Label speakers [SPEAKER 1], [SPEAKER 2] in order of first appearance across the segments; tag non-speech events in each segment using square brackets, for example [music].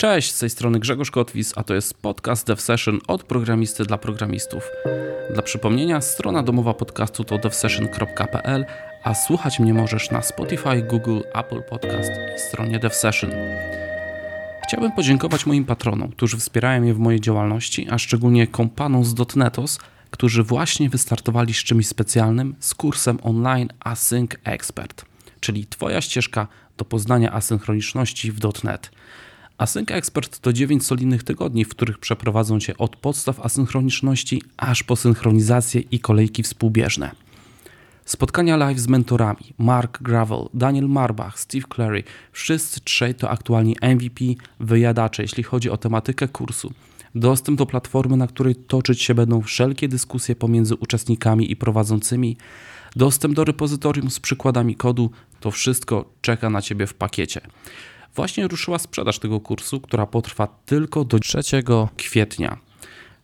[SPEAKER 1] Cześć, z tej strony Grzegorz Kotwis, a to jest podcast Dev Session od programisty dla programistów. Dla przypomnienia, strona domowa podcastu to devsession.pl, a słuchać mnie możesz na Spotify, Google, Apple Podcast i stronie Dev Session. Chciałbym podziękować moim patronom, którzy wspierają mnie w mojej działalności, a szczególnie kompanom z Dotnetos, którzy właśnie wystartowali z czymś specjalnym z kursem online Async Expert, czyli Twoja ścieżka do poznania asynchroniczności w .NET. Async Expert to 9 solidnych tygodni, w których przeprowadzą Cię od podstaw asynchroniczności aż po synchronizację i kolejki współbieżne. Spotkania live z mentorami Mark Gravel, Daniel Marbach, Steve Clary, wszyscy trzej to aktualnie MVP, wyjadacze, jeśli chodzi o tematykę kursu. Dostęp do platformy, na której toczyć się będą wszelkie dyskusje pomiędzy uczestnikami i prowadzącymi, dostęp do repozytorium z przykładami kodu, to wszystko czeka na Ciebie w pakiecie. Właśnie ruszyła sprzedaż tego kursu, która potrwa tylko do 3 kwietnia.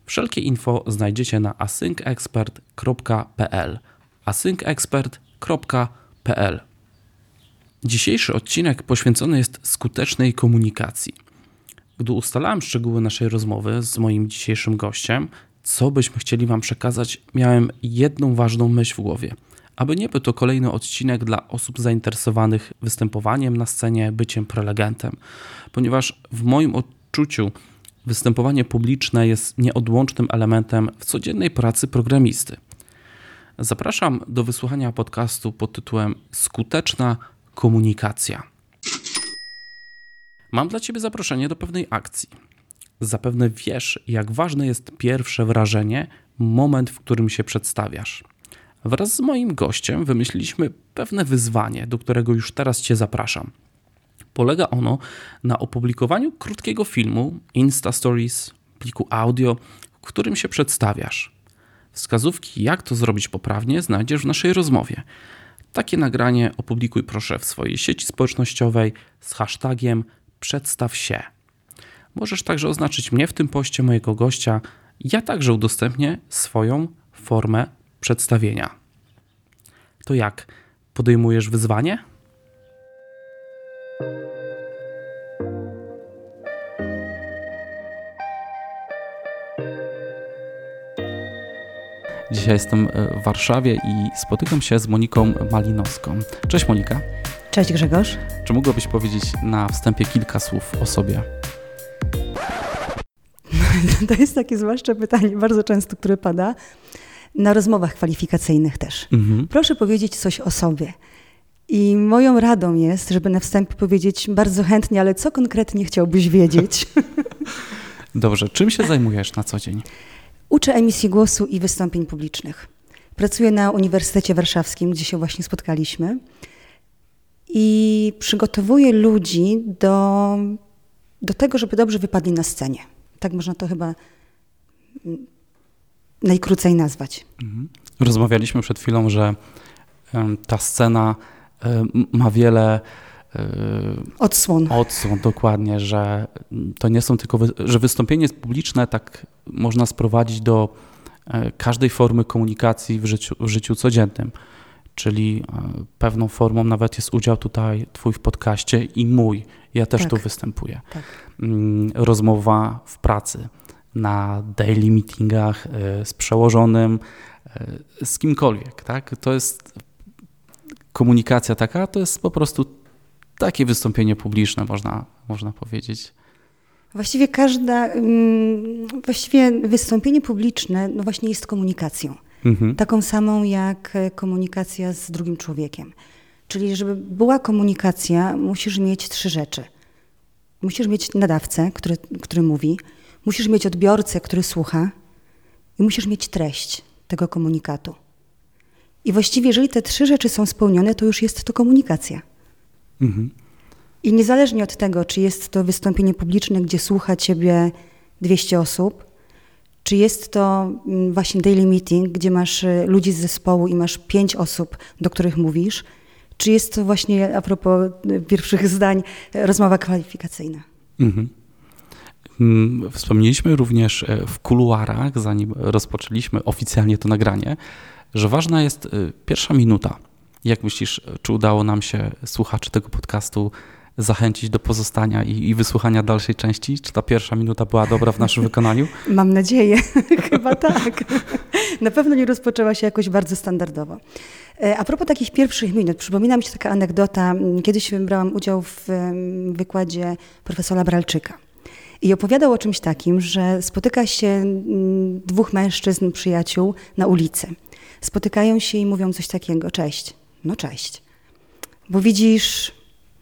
[SPEAKER 1] Wszelkie info znajdziecie na asyncexpert.pl asyncexpert.pl Dzisiejszy odcinek poświęcony jest skutecznej komunikacji. Gdy ustalałem szczegóły naszej rozmowy z moim dzisiejszym gościem, co byśmy chcieli Wam przekazać, miałem jedną ważną myśl w głowie. Aby nie był to kolejny odcinek dla osób zainteresowanych występowaniem na scenie, byciem prelegentem, ponieważ w moim odczuciu występowanie publiczne jest nieodłącznym elementem w codziennej pracy programisty. Zapraszam do wysłuchania podcastu pod tytułem Skuteczna komunikacja. Mam dla Ciebie zaproszenie do pewnej akcji. Zapewne wiesz, jak ważne jest pierwsze wrażenie, moment, w którym się przedstawiasz. Wraz z moim gościem wymyśliliśmy pewne wyzwanie, do którego już teraz Cię zapraszam. Polega ono na opublikowaniu krótkiego filmu Insta Stories, pliku audio, w którym się przedstawiasz. Wskazówki, jak to zrobić poprawnie, znajdziesz w naszej rozmowie. Takie nagranie opublikuj proszę w swojej sieci społecznościowej z hashtagiem przedstaw się. Możesz także oznaczyć mnie w tym poście mojego gościa. Ja także udostępnię swoją formę przedstawienia. To jak? Podejmujesz wyzwanie? Dzisiaj jestem w Warszawie i spotykam się z Moniką Malinowską. Cześć Monika.
[SPEAKER 2] Cześć Grzegorz.
[SPEAKER 1] Czy mogłabyś powiedzieć na wstępie kilka słów o sobie? [laughs]
[SPEAKER 2] To jest takie zwłaszcza pytanie, bardzo często, które pada na rozmowach kwalifikacyjnych też. Mhm. Proszę powiedzieć coś o sobie. I moją radą jest, żeby na wstępie powiedzieć bardzo chętnie, ale co konkretnie chciałbyś wiedzieć? [laughs]
[SPEAKER 1] Dobrze, czym się zajmujesz na co dzień?
[SPEAKER 2] Uczę emisji głosu i wystąpień publicznych. Pracuję na Uniwersytecie Warszawskim, gdzie się właśnie spotkaliśmy. I przygotowuję ludzi do, do tego, żeby dobrze wypadli na scenie. Tak można to chyba najkrócej nazwać.
[SPEAKER 1] Rozmawialiśmy przed chwilą, że ta scena ma wiele
[SPEAKER 2] odsłon.
[SPEAKER 1] Odsłon, dokładnie, że to nie są tylko, że wystąpienie publiczne tak można sprowadzić do e, każdej formy komunikacji w życiu, w życiu codziennym. Czyli e, pewną formą nawet jest udział tutaj Twój w podcaście i mój. Ja też tak. tu występuję. Tak. Mm, rozmowa w pracy na daily meetingach e, z przełożonym, e, z kimkolwiek, tak? To jest komunikacja taka, to jest po prostu takie wystąpienie publiczne, można, można powiedzieć.
[SPEAKER 2] Właściwie każda, mm, właściwie wystąpienie publiczne, no właśnie jest komunikacją. Mhm. Taką samą jak komunikacja z drugim człowiekiem. Czyli żeby była komunikacja, musisz mieć trzy rzeczy. Musisz mieć nadawcę, który, który mówi, Musisz mieć odbiorcę, który słucha i musisz mieć treść tego komunikatu. I właściwie, jeżeli te trzy rzeczy są spełnione, to już jest to komunikacja. Mhm. I niezależnie od tego, czy jest to wystąpienie publiczne, gdzie słucha ciebie 200 osób, czy jest to mm, właśnie daily meeting, gdzie masz y, ludzi z zespołu i masz pięć osób, do których mówisz, czy jest to właśnie, a propos y, pierwszych [laughs] zdań, rozmowa kwalifikacyjna. Mhm.
[SPEAKER 1] Mm, wspomnieliśmy również e, w kuluarach, zanim rozpoczęliśmy oficjalnie to nagranie, że ważna jest e, pierwsza minuta. Jak myślisz, czy udało nam się słuchaczy tego podcastu zachęcić do pozostania i, i, wysłuchania dalszej części? Czy ta pierwsza minuta była dobra w naszym wykonaniu? [laughs]
[SPEAKER 2] Mam nadzieję, [laughs] chyba tak. [laughs] Na pewno nie rozpoczęła się jakoś bardzo standardowo. E, a propos takich pierwszych minut, przypomina mi się taka anegdota. Kiedyś brałam udział w wykładzie profesora Bralczyka. I opowiadał o czymś takim, że spotyka się dwóch mężczyzn, przyjaciół na ulicy. Spotykają się i mówią coś takiego: Cześć. No, cześć. Bo widzisz,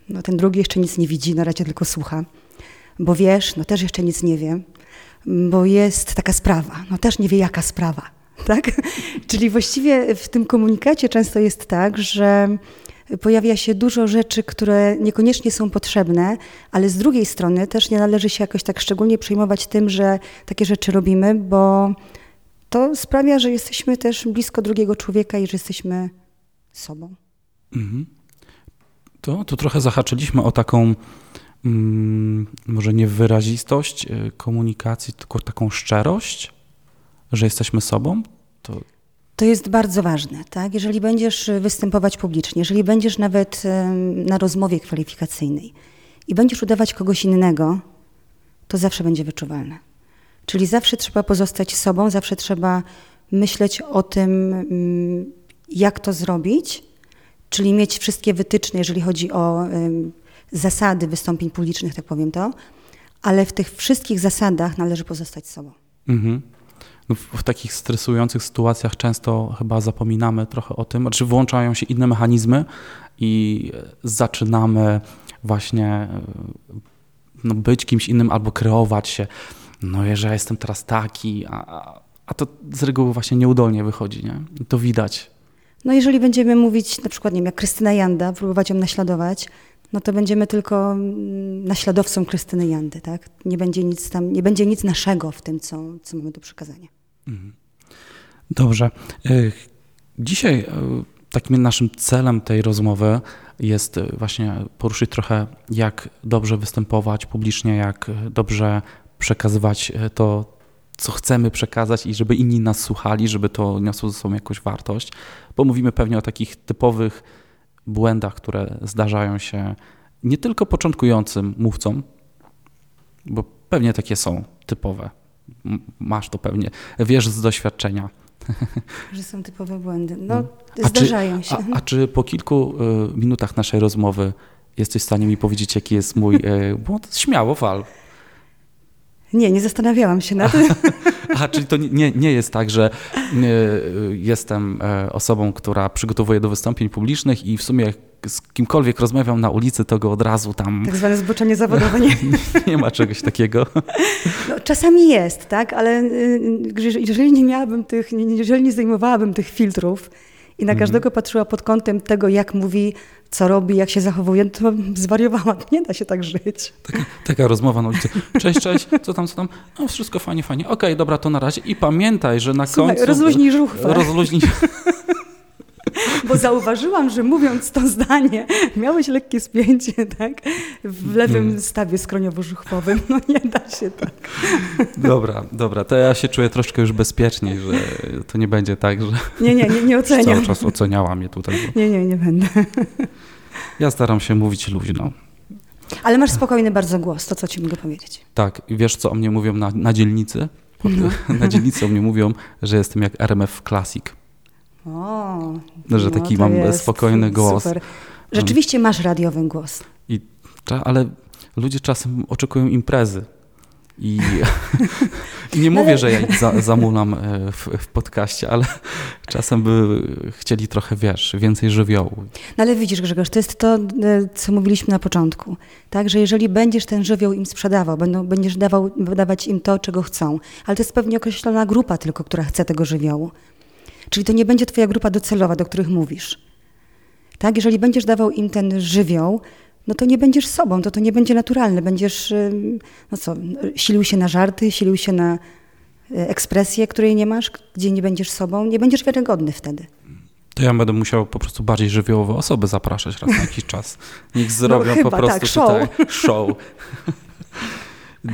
[SPEAKER 2] no ten drugi jeszcze nic nie widzi, na razie tylko słucha. Bo wiesz, no też jeszcze nic nie wie. Bo jest taka sprawa, no też nie wie jaka sprawa. [laughs] Tak? Czyli właściwie w tym komunikacie często jest tak, że pojawia się dużo rzeczy, które niekoniecznie są potrzebne, ale z drugiej strony też nie należy się jakoś tak szczególnie przejmować tym, że takie rzeczy robimy, bo to sprawia, że jesteśmy też blisko drugiego człowieka i że jesteśmy sobą. Mhm.
[SPEAKER 1] To, to trochę zahaczyliśmy o taką, mm, może nie wyrazistość y, komunikacji, tylko taką szczerość, że jesteśmy sobą. To...
[SPEAKER 2] to jest bardzo ważne. Tak? Jeżeli będziesz występować publicznie, jeżeli będziesz nawet na rozmowie kwalifikacyjnej i będziesz udawać kogoś innego, to zawsze będzie wyczuwalne. Czyli zawsze trzeba pozostać sobą, zawsze trzeba myśleć o tym, mm, jak to zrobić, czyli mieć wszystkie wytyczne, jeżeli chodzi o zasady wystąpień publicznych, tak powiem to, ale w tych wszystkich zasadach należy pozostać sobą. Mhm.
[SPEAKER 1] W, takich stresujących sytuacjach często chyba zapominamy trochę o tym, znaczy włączają się inne mechanizmy i zaczynamy właśnie no, być kimś innym albo kreować się. No, że ja jestem teraz taki, a, a to z reguły właśnie nieudolnie wychodzi, nie? I to widać.
[SPEAKER 2] No jeżeli będziemy mówić na przykład, nie wiem, jak Krystyna Janda, próbować ją naśladować, no to będziemy tylko mm, naśladowcą Krystyny Jandy, tak? Nie będzie nic tam, nie będzie nic naszego w tym, co, co mamy do przekazania. Mhm.
[SPEAKER 1] Dobrze. E, dzisiaj e, takim naszym celem tej rozmowy jest e, właśnie poruszyć trochę, jak dobrze występować publicznie, jak dobrze przekazywać to, co chcemy przekazać i żeby inni nas słuchali, żeby to niosło ze sobą jakąś wartość. Bo mówimy pewnie o takich typowych błędach, które zdarzają się nie tylko początkującym mówcom, bo pewnie takie są typowe. Masz to pewnie, wiesz z doświadczenia.
[SPEAKER 2] Że są typowe błędy. No, mm. a zdarzają
[SPEAKER 1] czy,
[SPEAKER 2] się.
[SPEAKER 1] A, a, czy po kilku y, minutach naszej rozmowy jesteś w stanie mi powiedzieć, jaki jest mój y, błąd? Śmiało, wal.
[SPEAKER 2] Nie, nie zastanawiałam się na tym. [laughs]
[SPEAKER 1] A, czyli to nie, nie jest tak, że jestem e, osobą, która przygotowuje do wystąpień publicznych i w sumie z kimkolwiek rozmawiam na ulicy, to go od razu tam...
[SPEAKER 2] Tak zwane zboczenie zawodowe. Nie, [laughs]
[SPEAKER 1] nie ma czegoś takiego.
[SPEAKER 2] No, czasami jest, tak, ale y, jeżeli nie miałabym tych, jeżeli nie zdejmowałabym tych filtrów i na mhm. każdego patrzyła pod kątem tego, jak mówi, co robi, jak się zachowuje, to zwariowała. [laughs] Nie da się tak żyć.
[SPEAKER 1] Taka, taka rozmowa na ulicy. Cześć, cześć, co tam, co tam? No wszystko fajnie, fajnie. Okej, okay, dobra, to na razie. I pamiętaj, że na Słuchaj, końcu...
[SPEAKER 2] rozluźnij żuchwę.
[SPEAKER 1] Rozluźnij... [laughs] [laughs]
[SPEAKER 2] Bo zauważyłam, że mówiąc to zdanie, miałeś lekkie spięcie, tak? W lewym stawie skroniowo-żuchwowym. No nie da się tak.
[SPEAKER 1] Dobra, dobra. To ja się czuję troszkę już bezpieczniej, że to nie będzie tak, że...
[SPEAKER 2] Nie, nie, nie, nie oceniam.
[SPEAKER 1] Cały czas oceniała mnie tutaj.
[SPEAKER 2] Bo... Nie, nie, nie będę.
[SPEAKER 1] Ja staram się mówić luźno.
[SPEAKER 2] Ale masz spokojny bardzo głos, to co ci mogę powiedzieć.
[SPEAKER 1] Tak, wiesz co o mnie mówią na, na dzielnicy? No. [laughs] Na dzielnicy o mnie mówią, że jestem jak RMF Classic.
[SPEAKER 2] O,
[SPEAKER 1] że no, taki mam spokojny głos. Super.
[SPEAKER 2] Rzeczywiście masz radiowy głos.
[SPEAKER 1] I, ale ludzie czasem oczekują imprezy. I, [laughs] I nie mówię, że ja ich za, zamulam e, w, w podcaście, ale czasem by chcieli trochę, wiesz, więcej żywiołu.
[SPEAKER 2] No ale widzisz, Grzegorz, to jest to, e, co mówiliśmy na początku. Tak, że jeżeli będziesz ten żywioł im sprzedawał, będą, będziesz dawał, dawać im to, czego chcą, ale to jest pewnie określona grupa tylko, która chce tego żywiołu. Czyli to nie będzie twoja grupa docelowa, do których mówisz. Tak? Jeżeli będziesz dawał im ten żywioł, no to nie będziesz sobą, to to nie będzie naturalne. Będziesz, no co, silił się na żarty, silił się na e, ekspresję, której nie masz, gdzie nie będziesz sobą, nie będziesz wiarygodny wtedy.
[SPEAKER 1] To ja będę musiał po prostu bardziej żywiołowe osoby zapraszać raz na jakiś czas. Niech no zrobią no, po prostu tak, show. tutaj show.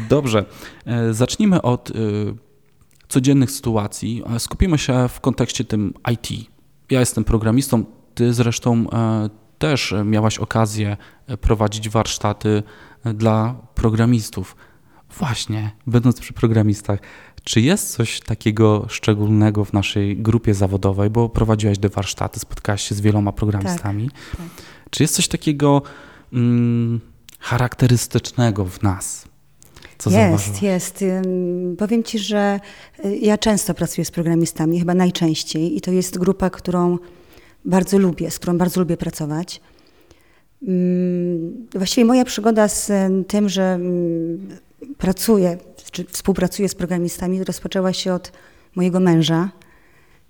[SPEAKER 1] Dobrze, e, zacznijmy od y, codziennych sytuacji. Skupimy się w kontekście tym IT. Ja jestem programistą, ty zresztą e, też miałaś okazję prowadzić warsztaty dla programistów. Właśnie, będąc przy programistach, czy jest coś takiego szczególnego w naszej grupie zawodowej, bo prowadziłaś te warsztaty, spotkałaś się z wieloma programistami. Tak, tak. Czy jest coś takiego mm, charakterystycznego w nas?
[SPEAKER 2] Co jest, jest. Powiem Ci, że y, ja często pracuję z programistami, chyba najczęściej, i to jest grupa, którą bardzo lubię, z którą bardzo lubię pracować. Właściwie moja przygoda z tym, że pracuję, czy współpracuję z programistami, rozpoczęła się od mojego męża,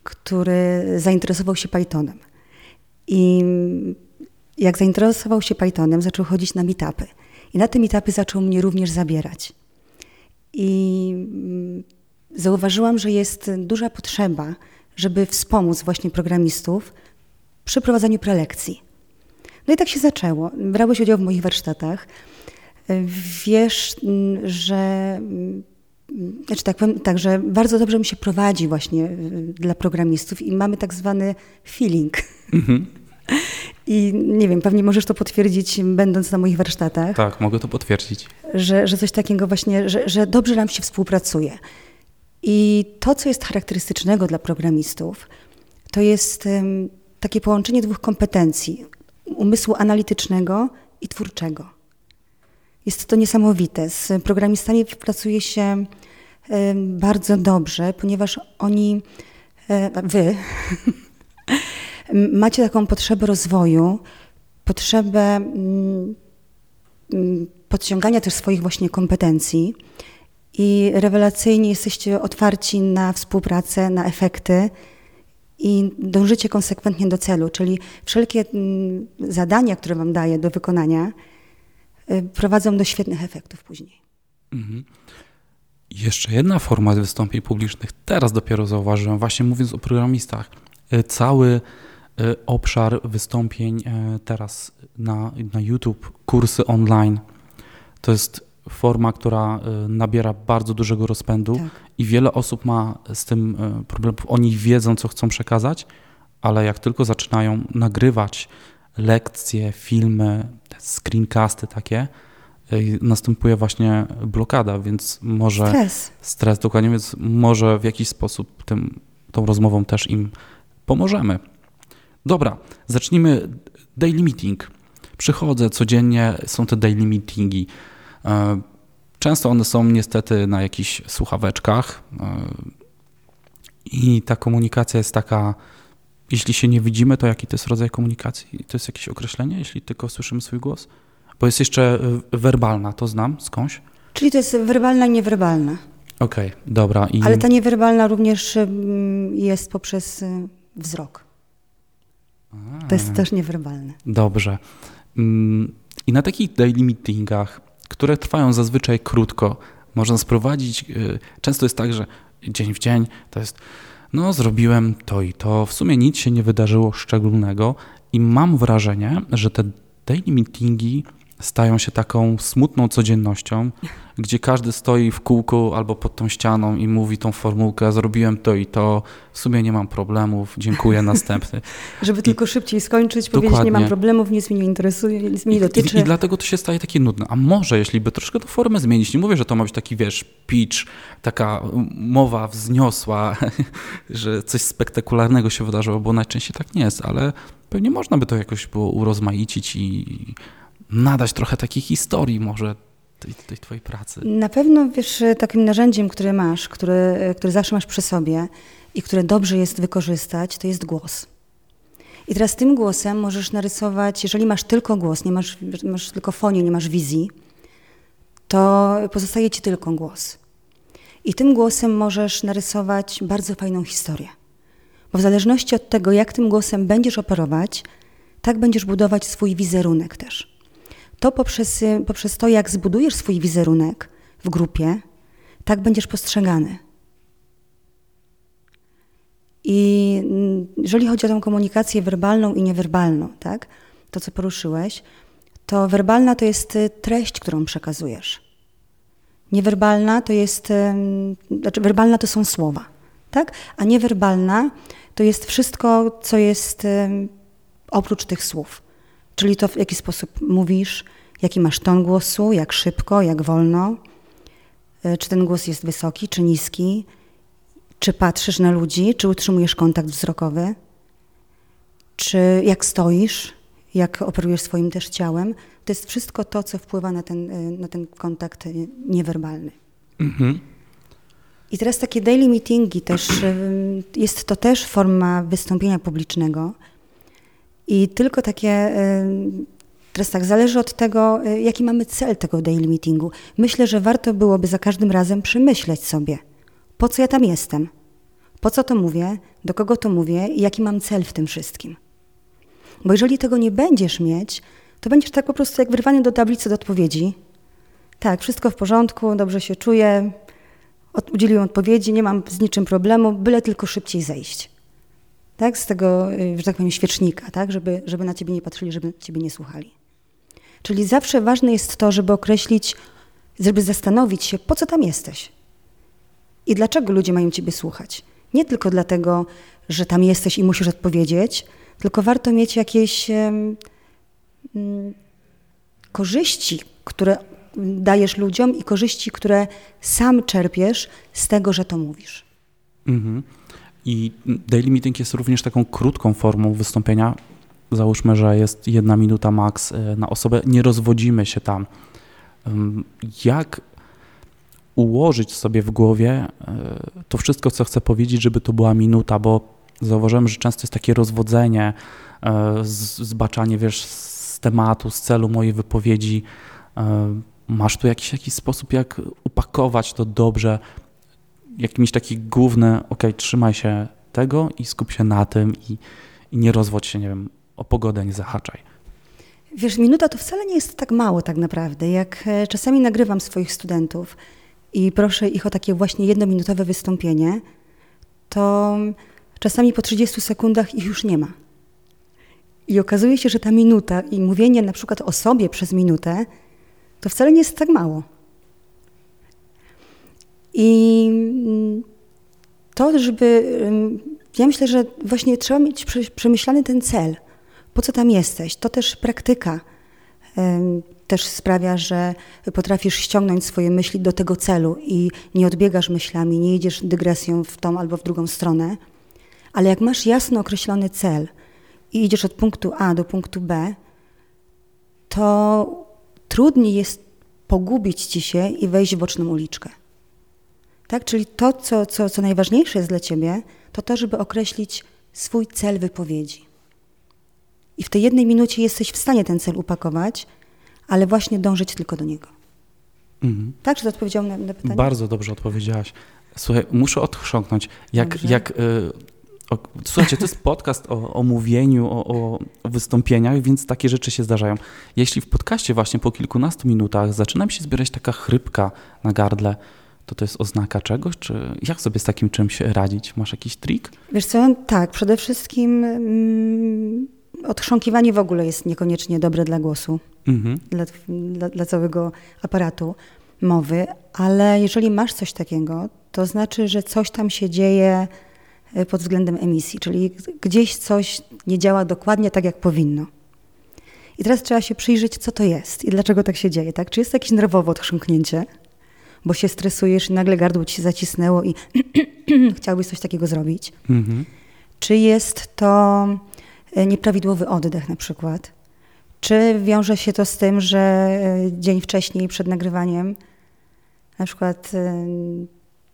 [SPEAKER 2] który zainteresował się Pythonem. I jak zainteresował się Pythonem, zaczął chodzić na meetupy. I na te meetupy zaczął mnie również zabierać. I mm, zauważyłam, że jest duża potrzeba, żeby wspomóc właśnie programistów przy prowadzeniu prelekcji. No i tak się zaczęło. Brałeś udział w moich warsztatach. Wiesz, mm, że mm, znaczy tak, powiem, tak, że bardzo dobrze mi się prowadzi właśnie y, dla programistów i mamy tak zwany feeling. Mhm. I nie wiem, pewnie możesz to potwierdzić, będąc na moich warsztatach.
[SPEAKER 1] Tak, mogę to potwierdzić.
[SPEAKER 2] Że, że coś takiego właśnie, że, że dobrze nam się współpracuje. I to, co jest charakterystycznego dla programistów, to jest um, takie połączenie dwóch kompetencji: umysłu analitycznego i twórczego. Jest to niesamowite. Z programistami pracuje się um, bardzo dobrze, ponieważ oni, e, wy, [laughs] macie taką potrzebę rozwoju, potrzebę mm, mm, podciągania też swoich właśnie kompetencji i rewelacyjnie jesteście otwarci na współpracę, na efekty i dążycie konsekwentnie do celu, czyli wszelkie mm, zadania, które Wam daję do wykonania, y, prowadzą do świetnych efektów później. Mhm.
[SPEAKER 1] Jeszcze jedna forma wystąpień publicznych, teraz dopiero zauważyłem, właśnie mówiąc o programistach. Y, cały obszar wystąpień y, teraz na, na YouTube, kursy online. To jest forma, która y, nabiera bardzo dużego rozpędu tak. i wiele osób ma z tym problem. Oni wiedzą, co chcą przekazać, ale jak tylko zaczynają nagrywać lekcje, filmy, screencasty takie, następuje właśnie blokada, więc może
[SPEAKER 2] stres,
[SPEAKER 1] stres dokładnie, więc może w jakiś sposób tym, tą rozmową też im pomożemy. Dobra, zacznijmy daily meeting. Przychodzę codziennie, są te daily meetingi. E, często one są niestety na jakichś słuchaweczkach e, i ta komunikacja jest taka, jeśli się nie widzimy, to jaki to jest rodzaj komunikacji? To jest jakieś określenie, jeśli tylko słyszymy swój głos? Bo jest jeszcze e, werbalna, to znam skądś.
[SPEAKER 2] Czyli to jest werbalna i niewerbalna.
[SPEAKER 1] Okej, okay, dobra.
[SPEAKER 2] I... Ale ta niewerbalna również mm, jest poprzez wzrok. To jest też niewerbalne.
[SPEAKER 1] Dobrze. Mm, I na takich daily meetingach, które trwają zazwyczaj krótko, można sprowadzić. Y, często jest tak, że dzień w dzień to jest, no, zrobiłem to i to. W sumie nic się nie wydarzyło szczególnego, i mam wrażenie, że te daily meetingi stają się taką smutną codziennością, [laughs] gdzie każdy stoi w kółku albo pod tą ścianą i mówi tą formułkę, zrobiłem to i to, w sumie nie mam problemów, dziękuję, [laughs] następny.
[SPEAKER 2] Żeby I, tylko szybciej skończyć, dokładnie. powiedzieć, nie mam problemów, nic mnie nie interesuje, nic mnie nie dotyczy.
[SPEAKER 1] I, I, dlatego to się staje takie nudne. A może, jeśli by troszkę tę formę zmienić, nie mówię, że to ma być taki, wiesz, pitch, taka mowa wzniosła, [laughs] że coś spektakularnego się wydarzyło, bo najczęściej tak nie jest, ale pewnie można by to jakoś było urozmaicić i nadać trochę takiej historii może tej, tej twojej pracy?
[SPEAKER 2] Na pewno, wiesz, takim narzędziem, które masz, które, zawsze masz przy sobie i które dobrze jest wykorzystać, to jest głos. I teraz tym głosem możesz narysować, jeżeli masz tylko głos, nie masz, masz tylko fonię, nie masz wizji, to pozostaje ci tylko głos. I tym głosem możesz narysować bardzo fajną historię. Bo w zależności od tego, jak tym głosem będziesz operować, tak będziesz budować swój wizerunek też to poprzez, poprzez to, jak zbudujesz swój wizerunek w grupie, tak będziesz postrzegany. I mm, jeżeli chodzi o tę komunikację werbalną i niewerbalną, tak, to co poruszyłeś, to werbalna to jest y, treść, którą przekazujesz. Niewerbalna to jest, znaczy werbalna to są słowa, tak? A niewerbalna to jest wszystko, co jest oprócz tych słów czyli to w jaki sposób mówisz, jaki masz ton głosu, jak szybko, jak wolno, e, czy ten głos jest wysoki, czy niski, czy patrzysz na ludzi, czy utrzymujesz kontakt wzrokowy, czy jak stoisz, jak operujesz swoim też ciałem. To jest wszystko to, co wpływa na ten, e, na ten kontakt e, niewerbalny. Mhm. I teraz takie daily meetingi też, jest to też forma wystąpienia publicznego. I tylko takie, teraz tak, zależy od tego, e, jaki mamy cel tego daily meetingu. Myślę, że warto byłoby za każdym razem przemyśleć sobie, po co ja tam jestem, po co to mówię, do kogo to mówię i jaki mam cel w tym wszystkim. Bo jeżeli tego nie będziesz mieć, to będziesz tak po prostu jak wyrwany do tablicy do odpowiedzi. Tak, wszystko w porządku, dobrze się czuję, udzieliłem odpowiedzi, nie mam z niczym problemu, byle tylko szybciej zejść. Tak, z tego, y, że tak powiem, świecznika, tak, żeby, żeby na ciebie nie patrzyli, żeby ciebie nie słuchali. Czyli zawsze ważne jest to, żeby określić, żeby zastanowić się, po co tam jesteś i dlaczego ludzie mają ciebie słuchać. Nie tylko dlatego, że tam jesteś i musisz odpowiedzieć, tylko warto mieć jakieś um, korzyści, które dajesz ludziom i korzyści, które sam czerpiesz z tego, że to mówisz. Mhm.
[SPEAKER 1] I daily meeting jest również taką krótką formą wystąpienia. Załóżmy, że jest jedna minuta maks e, na osobę. Nie rozwodzimy się tam. Jak ułożyć sobie w głowie e, to wszystko, co chcę powiedzieć, żeby to była minuta, bo zauważyłem, że często jest takie rozwodzenie, e, zbaczanie, wiesz, z tematu, z celu mojej wypowiedzi. Masz tu jakiś, jakiś sposób, jak upakować to dobrze, jakimś taki główny, ok, trzymaj się tego i skup się na tym i, i nie rozwodź się, nie wiem, o pogodę nie zahaczaj.
[SPEAKER 2] Wiesz, minuta to wcale nie jest tak mało tak naprawdę. Jak e, czasami nagrywam swoich studentów i proszę ich o takie właśnie jednominutowe wystąpienie, to czasami po 30 sekundach ich już nie ma. I okazuje się, że ta minuta i mówienie na przykład o sobie przez minutę, to wcale nie jest tak mało. I mm, to, żeby. Ja myślę, że właśnie trzeba mieć przemyślany ten cel. Po co tam jesteś? To też praktyka też sprawia, że potrafisz ściągnąć swoje myśli do tego celu i nie odbiegasz myślami, nie idziesz dygresją w tą albo w drugą stronę. Ale jak masz jasno określony cel i idziesz od punktu A do punktu B, to trudniej jest pogubić ci się i wejść w boczną uliczkę. Tak? Czyli to, co, co, co najważniejsze jest dla ciebie, to to, żeby określić swój cel wypowiedzi. I w tej jednej minucie jesteś w stanie ten cel upakować, ale właśnie dążyć tylko do niego. Mhm. Tak, czy to odpowiedziałam na, na, pytanie?
[SPEAKER 1] Bardzo dobrze odpowiedziałaś. Słuchaj, muszę odchrząknąć. Jak, jak, y, o, słuchajcie, to jest podcast o, o mówieniu, o, o, wystąpieniach, więc takie rzeczy się zdarzają. Jeśli w podcaście właśnie po kilkunastu minutach zaczyna mi się zbierać taka chrypka na gardle, to to jest oznaka czegoś, czy jak sobie z takim czymś radzić? Masz jakiś trik?
[SPEAKER 2] Wiesz co, tak, przede wszystkim mm, otrząkiwanie w ogóle jest niekoniecznie dobre dla głosu, mhm. dla, dla, dla całego aparatu mowy, ale jeżeli masz coś takiego, to znaczy, że coś tam się dzieje e, pod względem emisji, czyli gdzieś coś nie działa dokładnie tak, jak powinno. I teraz trzeba się przyjrzeć, co to jest i dlaczego tak się dzieje. Tak? Czy jest jakieś nerwowe odchrząknięcie, bo się stresujesz i nagle gardło ci się zacisnęło i [clears throat] chciałbyś coś takiego zrobić. Mhm. Czy jest to e, nieprawidłowy oddech na przykład? Czy wiąże się to z tym, że e, dzień wcześniej przed nagrywaniem na przykład e,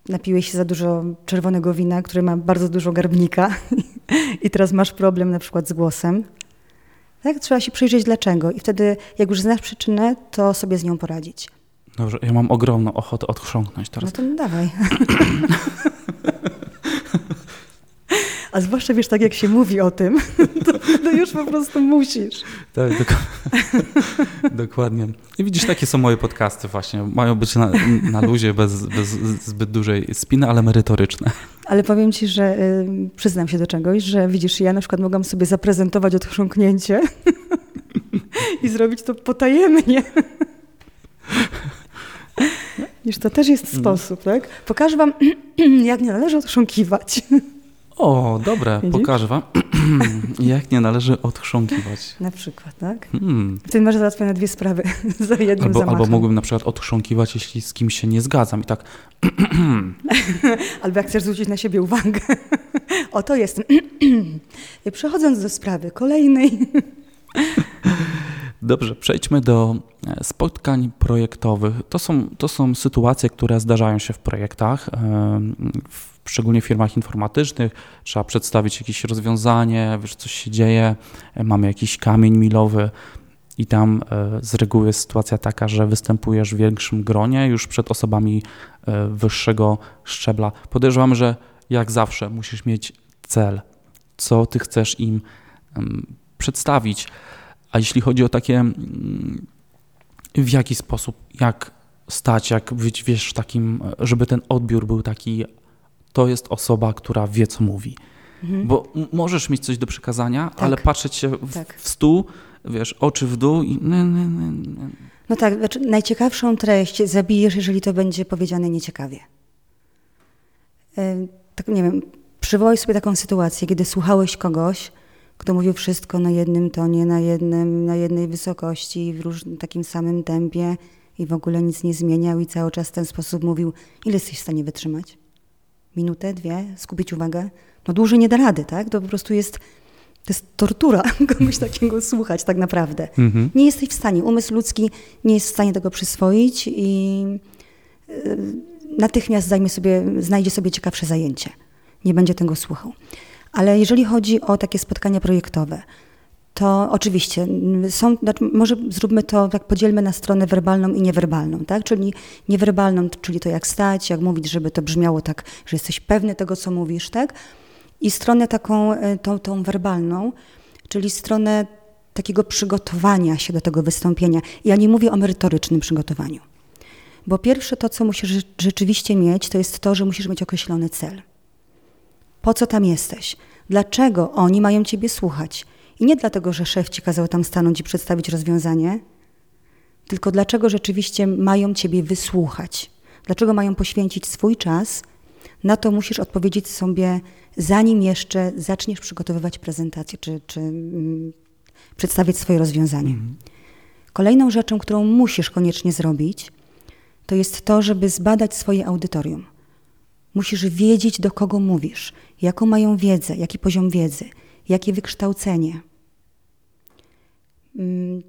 [SPEAKER 2] napiłeś się za dużo czerwonego wina, które ma bardzo dużo garbnika [laughs] i teraz masz problem na przykład z głosem? Tak? Trzeba się przyjrzeć dlaczego i wtedy jak już znasz przyczynę, to sobie z nią poradzić.
[SPEAKER 1] Dobrze, ja mam ogromną ochotę odchrząknąć teraz.
[SPEAKER 2] No to dawaj. [clears throat] A zwłaszcza wiesz, tak jak się mówi o tym, [laughs] to, to już po prostu musisz.
[SPEAKER 1] Tak, dok [laughs] dokładnie. I widzisz, takie są moje podcasty właśnie. Mają być na, na luzie, bez, bez zbyt dużej spiny, ale merytoryczne.
[SPEAKER 2] Ale powiem ci, że y, przyznam się do czegoś, że widzisz, ja na przykład mogłam sobie zaprezentować odchrząknięcie [laughs] i zrobić to potajemnie. Wiesz, to też jest no. sposób, tak? Pokażę wam, [clears throat] jak nie należy otrząkiwać.
[SPEAKER 1] O, dobre, Widzisz? pokażę wam. [clears throat] Jak nie należy odchrząkiwać?
[SPEAKER 2] Na przykład, tak? Hmm. Wtedy masz załatwione dwie sprawy [laughs] za jednym
[SPEAKER 1] albo,
[SPEAKER 2] zamachem.
[SPEAKER 1] Albo mógłbym na przykład odchrząkiwać, jeśli z kimś się nie zgadzam i tak... [clears throat]
[SPEAKER 2] albo jak chcesz zwrócić na siebie uwagę. o, to jest. Przechodząc do sprawy kolejnej... [laughs]
[SPEAKER 1] Dobrze, przejdźmy do e, spotkań projektowych. To są, to są sytuacje, które zdarzają się w projektach, w, szczególnie w firmach informatycznych. Trzeba przedstawić jakieś rozwiązanie, wiesz, coś się dzieje, e, mamy jakiś kamień milowy i tam e, z reguły jest sytuacja taka, że występujesz w większym gronie już przed osobami wyższego szczebla. Podejrzewam, że jak zawsze musisz mieć cel, co ty chcesz im przedstawić a jeśli chodzi o takie, mm, w jaki sposób, jak stać, jak być, wiesz, takim, żeby ten odbiór był taki, to jest osoba, która wie, co mówi. Mhm. Bo możesz mieć coś do przekazania, tak. ale patrzeć się w, tak. w stół, wiesz, oczy w dół i...
[SPEAKER 2] No tak, znaczy najciekawszą treść zabijesz, jeżeli to będzie powiedziane nieciekawie. Tak, nie wiem, przywołaj sobie taką sytuację, kiedy słuchałeś kogoś, kto mówił wszystko na jednym tonie, na, jednym, na jednej wysokości, w różnym, takim samym tempie i w ogóle nic nie zmieniał i cały czas w ten sposób mówił, ile jesteś w stanie wytrzymać? Minutę, dwie, skupić uwagę? No dłużej nie da rady, tak? To po prostu jest, to jest tortura [laughs] komuś takiego słuchać tak naprawdę. Mhm. Nie jesteś w stanie, umysł ludzki nie jest w stanie tego przyswoić i y, natychmiast zajmie sobie, znajdzie sobie ciekawsze zajęcie. Nie będzie tego słuchał. Ale jeżeli chodzi o takie spotkania projektowe, to oczywiście są, znaczy może zróbmy to, tak podzielmy na stronę werbalną i niewerbalną, tak? Czyli niewerbalną, czyli to jak stać, jak mówić, żeby to brzmiało tak, że jesteś pewny tego, co mówisz, tak? I stronę taką, e, tą, tą werbalną, czyli stronę takiego przygotowania się do tego wystąpienia. Ja nie mówię o merytorycznym przygotowaniu. Bo pierwsze to, co musisz rzeczywiście mieć, to jest to, że musisz mieć określony cel. Po co tam jesteś? Dlaczego oni mają ciebie słuchać? I nie dlatego, że szef ci kazał tam stanąć i przedstawić rozwiązanie, tylko dlaczego rzeczywiście mają ciebie wysłuchać. Dlaczego mają poświęcić swój czas? Na to musisz odpowiedzieć sobie, zanim jeszcze zaczniesz przygotowywać prezentację czy, czy mm, przedstawiać swoje rozwiązanie. Mhm. Kolejną rzeczą, którą musisz koniecznie zrobić, to jest to, żeby zbadać swoje audytorium. Musisz wiedzieć, do kogo mówisz, jaką mają wiedzę, jaki poziom wiedzy, jakie wykształcenie. Mm,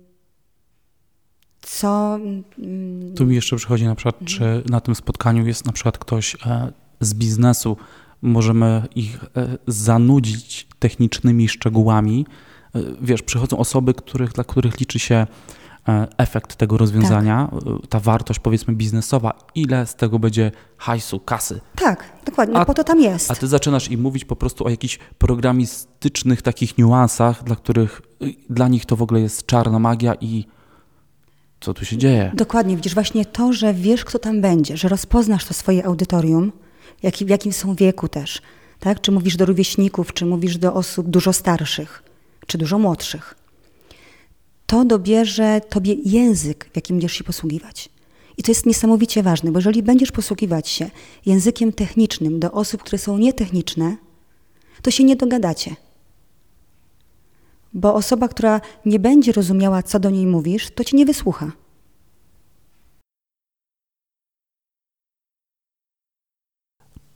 [SPEAKER 2] co.
[SPEAKER 1] Mm, tu mi jeszcze przychodzi na przykład, czy mhm. na tym spotkaniu jest na przykład ktoś e, z biznesu, możemy ich e, zanudzić technicznymi szczegółami. E, wiesz, przychodzą osoby, których, dla których liczy się efekt tego rozwiązania, tak. E, ta wartość powiedzmy biznesowa, ile z tego będzie hajsu, kasy.
[SPEAKER 2] Tak, dokładnie, a, po to tam jest.
[SPEAKER 1] A ty zaczynasz im mówić po prostu o jakichś programistycznych takich niuansach, dla których y, dla nich to w ogóle jest czarna magia i co tu się dzieje.
[SPEAKER 2] Dokładnie, widzisz, właśnie to, że wiesz, kto tam będzie, że rozpoznasz to swoje audytorium, jak, w jakim są wieku też, tak? Czy mówisz do rówieśników, czy mówisz do osób dużo starszych, czy dużo młodszych to dobierze tobie język, w jakim będziesz się posługiwać. I to jest niesamowicie ważne, bo jeżeli będziesz posługiwać się językiem technicznym do osób, które są nietechniczne, to się nie dogadacie. Bo osoba, która nie będzie rozumiała, co do niej mówisz, to ci nie wysłucha.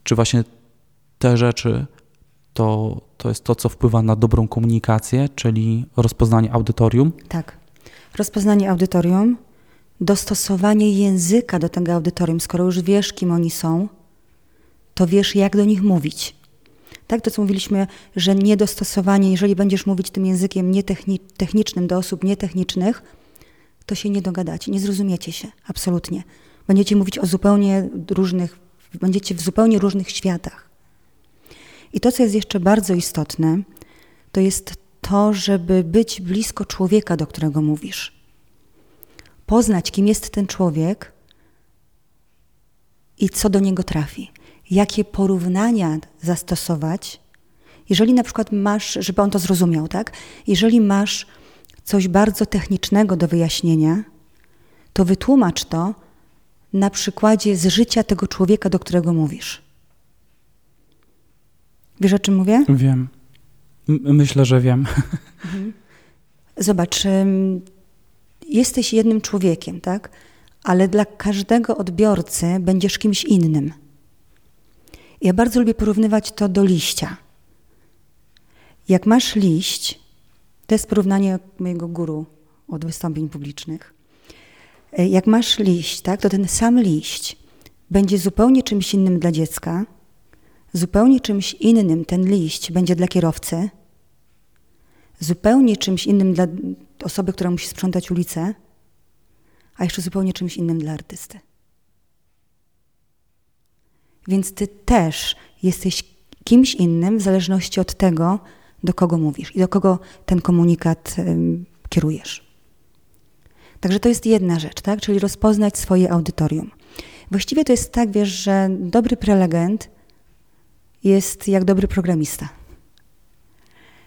[SPEAKER 1] Czy właśnie te rzeczy to, to jest to, co wpływa na dobrą komunikację, czyli rozpoznanie audytorium.
[SPEAKER 2] Tak. Rozpoznanie audytorium, dostosowanie języka do tego audytorium. Skoro już wiesz, kim oni są, to wiesz, jak do nich mówić. Tak, to co mówiliśmy, że niedostosowanie, jeżeli będziesz mówić tym językiem nietechnicznym do osób nietechnicznych, to się nie dogadacie, nie zrozumiecie się, absolutnie. Będziecie mówić o zupełnie różnych, będziecie w zupełnie różnych światach. I to, co jest jeszcze bardzo istotne, to jest to, żeby być blisko człowieka, do którego mówisz. Poznać, kim jest ten człowiek i co do niego trafi. Jakie porównania zastosować, jeżeli na przykład masz, żeby on to zrozumiał, tak? Jeżeli masz coś bardzo technicznego do wyjaśnienia, to wytłumacz to na przykładzie z życia tego człowieka, do którego mówisz. Wiesz, o czym mówię?
[SPEAKER 1] Wiem. myślę, że wiem. [laughs]
[SPEAKER 2] Mhm. Zobacz, jesteś jednym człowiekiem, tak? Ale dla każdego odbiorcy będziesz kimś innym. Ja bardzo lubię porównywać to do liścia. Jak masz liść, to jest porównanie mojego guru od wystąpień publicznych. E, jak masz liść, tak, to ten sam liść będzie zupełnie czymś innym dla dziecka, zupełnie czymś innym ten liść będzie dla kierowcy, zupełnie czymś innym dla osoby, która musi sprzątać ulicę, a jeszcze zupełnie czymś innym dla artysty. Więc ty też jesteś kimś innym w zależności od tego, do kogo mówisz i do kogo ten komunikat kierujesz. Także to jest jedna rzecz, tak? czyli rozpoznać swoje audytorium. Właściwie to jest tak, wiesz, że dobry prelegent jest jak dobry programista.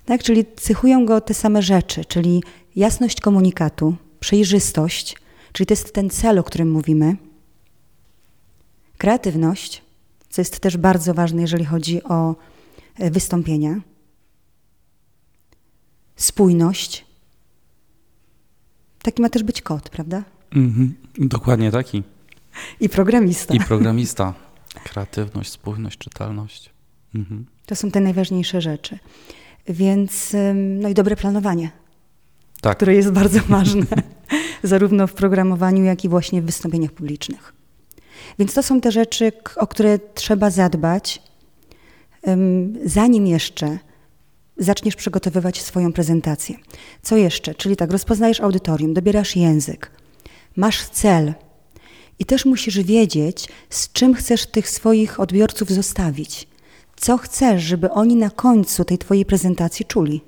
[SPEAKER 2] Tak? Czyli cechują go te same rzeczy, czyli jasność komunikatu, przejrzystość, czyli to jest ten cel, o którym mówimy, kreatywność, co jest też bardzo ważne, jeżeli chodzi o e, wystąpienia, spójność. Taki ma też być kot, prawda?
[SPEAKER 1] Mhm, dokładnie taki.
[SPEAKER 2] I programista.
[SPEAKER 1] I programista. Kreatywność, spójność, czytelność. Mhm.
[SPEAKER 2] To są te najważniejsze rzeczy. Więc, no i dobre planowanie, tak. które jest bardzo [laughs] ważne, zarówno w programowaniu, jak i właśnie w wystąpieniach publicznych. Więc to są te rzeczy, o które trzeba zadbać, zanim jeszcze zaczniesz przygotowywać swoją prezentację. Co jeszcze? Czyli tak, rozpoznajesz audytorium, dobierasz język, masz cel i też musisz wiedzieć, z czym chcesz tych swoich odbiorców zostawić. Co chcesz, żeby oni na końcu tej Twojej prezentacji czuli?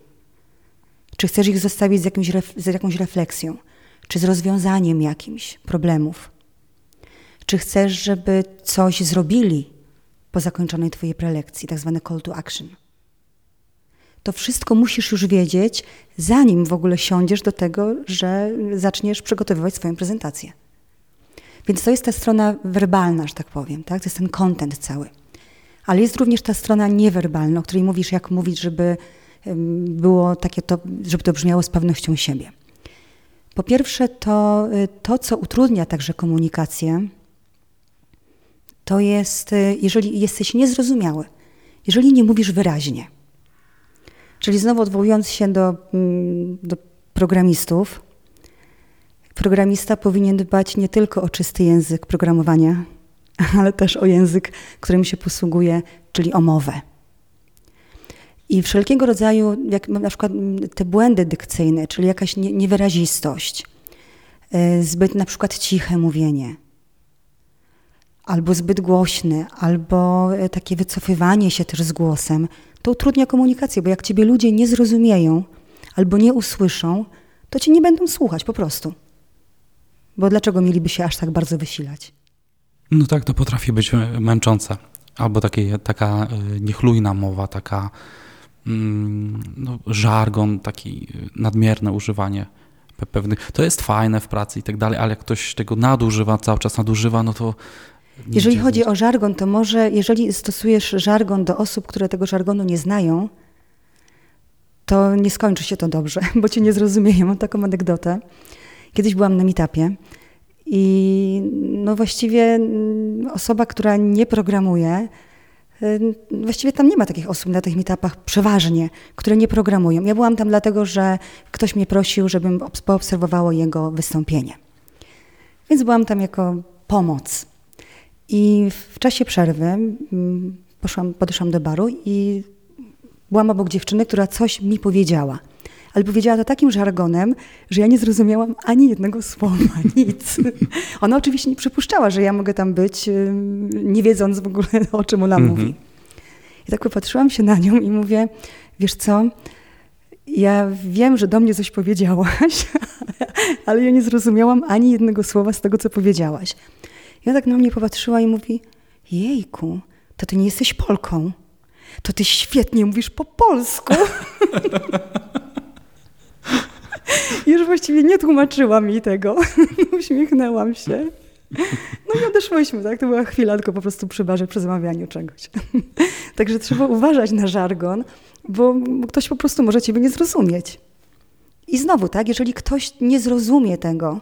[SPEAKER 2] Czy chcesz ich zostawić z, jakimś, z jakąś refleksją, czy z rozwiązaniem jakimś problemów? Czy chcesz, żeby coś zrobili po zakończonej Twojej prelekcji, tak zwane call to action? To wszystko musisz już wiedzieć, zanim w ogóle siądziesz do tego, że zaczniesz przygotowywać swoją prezentację. Więc to jest ta strona werbalna, że tak powiem, tak? to jest ten content cały. Ale jest również ta strona niewerbalna, o której mówisz, jak mówić, żeby było takie to, żeby to brzmiało z pewnością siebie. Po pierwsze, to, y, to co utrudnia także komunikację, to jest, y, jeżeli jesteś niezrozumiały, jeżeli nie mówisz wyraźnie. Czyli znowu odwołując się do, mm, do programistów, programista powinien dbać nie tylko o czysty język programowania, [laughs] ale też o język, którym się posługuje, czyli o mowę. I wszelkiego rodzaju, jak na przykład te błędy dykcyjne, czyli jakaś niewyrazistość, e, zbyt na przykład ciche mówienie, albo zbyt głośne, albo e, takie wycofywanie się też z głosem, to utrudnia komunikację, bo jak ciebie ludzie nie zrozumieją albo nie usłyszą, to ci nie będą słuchać po prostu. Bo dlaczego mieliby się aż tak bardzo wysilać?
[SPEAKER 1] No tak, to potrafi być męczące. Albo takie, taka e, niechlujna mowa, taka mm, no, żargon, taki nadmierne używanie pewnych. To jest fajne w pracy i tak dalej, ale jak ktoś tego nadużywa, cały czas nadużywa, no to.
[SPEAKER 2] Jeżeli chodzi o żargon, to może, jeżeli stosujesz żargon do osób, które tego żargonu nie znają, to nie skończy się to dobrze, [laughs] bo cię nie zrozumieją. Mam taką anegdotę. Kiedyś byłam na meetupie i no właściwie mm, osoba, która nie programuje, y, Właściwie tam nie ma takich osób na tych meetupach przeważnie, które nie programują. Ja byłam tam dlatego, że ktoś mnie prosił, żebym poobserwowało jego wystąpienie. Więc byłam tam jako pomoc. I w czasie przerwy mm, poszłam, podeszłam do baru i byłam obok dziewczyny, która coś mi powiedziała ale powiedziała to takim żargonem, że ja nie zrozumiałam ani jednego słowa, [laughs] nic. Ona oczywiście nie przypuszczała, że ja mogę tam być, nie wiedząc w ogóle o czym ona mhm. mówi. I tak popatrzyłam się na nią i mówię, wiesz co, ja wiem, że do mnie coś powiedziałaś, [laughs] ale ja nie zrozumiałam ani jednego słowa z tego, co powiedziałaś. I ona tak na mnie popatrzyła i mówi, jejku, to ty nie jesteś Polką. To ty świetnie mówisz po polsku. [laughs] [laughs] Już właściwie nie tłumaczyła mi tego. [laughs] Uśmiechnęłam się. No i odeszłyśmy, tak? To była chwila tylko po prostu przy barze, przy zamawianiu czegoś. [laughs] Także trzeba uważać na żargon, bo ktoś po prostu może ciebie nie zrozumieć. I znowu, tak, jeżeli ktoś nie zrozumie tego,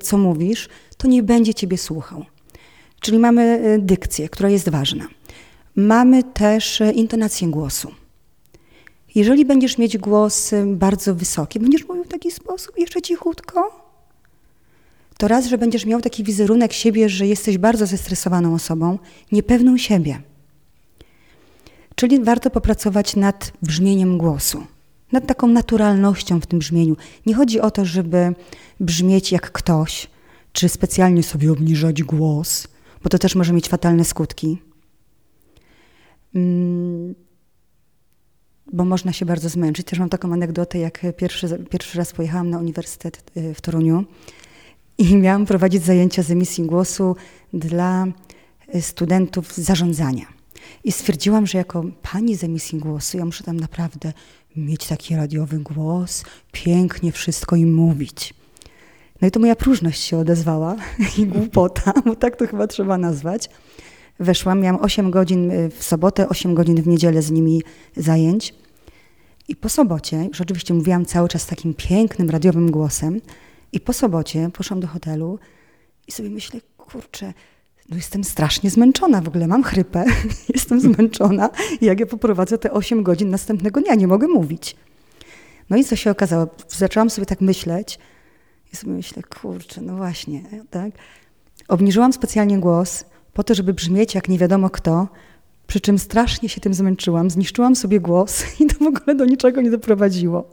[SPEAKER 2] co mówisz, to nie będzie ciebie słuchał. Czyli mamy e, dykcję, która jest ważna. Mamy też e, intonację głosu. Jeżeli będziesz mieć głos e, bardzo wysoki, będziesz mówił w taki sposób, jeszcze cichutko, to raz, że będziesz miał taki wizerunek siebie, że jesteś bardzo zestresowaną osobą, niepewną siebie. Czyli warto popracować nad brzmieniem głosu, nad taką naturalnością w tym brzmieniu. Nie chodzi o to, żeby brzmieć jak ktoś, czy specjalnie sobie obniżać głos, bo to też może mieć fatalne skutki. Bo można się bardzo zmęczyć. Też mam taką anegdotę, jak pierwszy, pierwszy raz pojechałam na Uniwersytet y, w Toruniu i [laughs] miałam prowadzić zajęcia z emisji głosu dla y, studentów zarządzania. I stwierdziłam, że jako pani z emisji głosu, ja muszę tam naprawdę mieć taki radiowy głos, pięknie wszystko im mówić. No i to moja próżność się odezwała [laughs] i głupota, bo tak to chyba trzeba nazwać. Weszłam, miałam 8 godzin y, w sobotę, 8 godzin w niedzielę z nimi zajęć. I po sobocie, już oczywiście mówiłam cały czas takim pięknym, radiowym głosem, i po sobocie poszłam do hotelu i sobie myślę, kurczę, no jestem strasznie zmęczona w ogóle, mam chrypę, [laughs] jestem zmęczona jak ja poprowadzę te 8 godzin następnego dnia, nie mogę mówić. No i co się okazało? Zaczęłam sobie tak myśleć i sobie myślę, kurczę, no właśnie, tak? Obniżyłam specjalnie głos po to, żeby brzmieć jak nie wiadomo kto, przy czym strasznie się tym zmęczyłam, zniszczyłam sobie głos [laughs] i to w ogóle do niczego nie doprowadziło.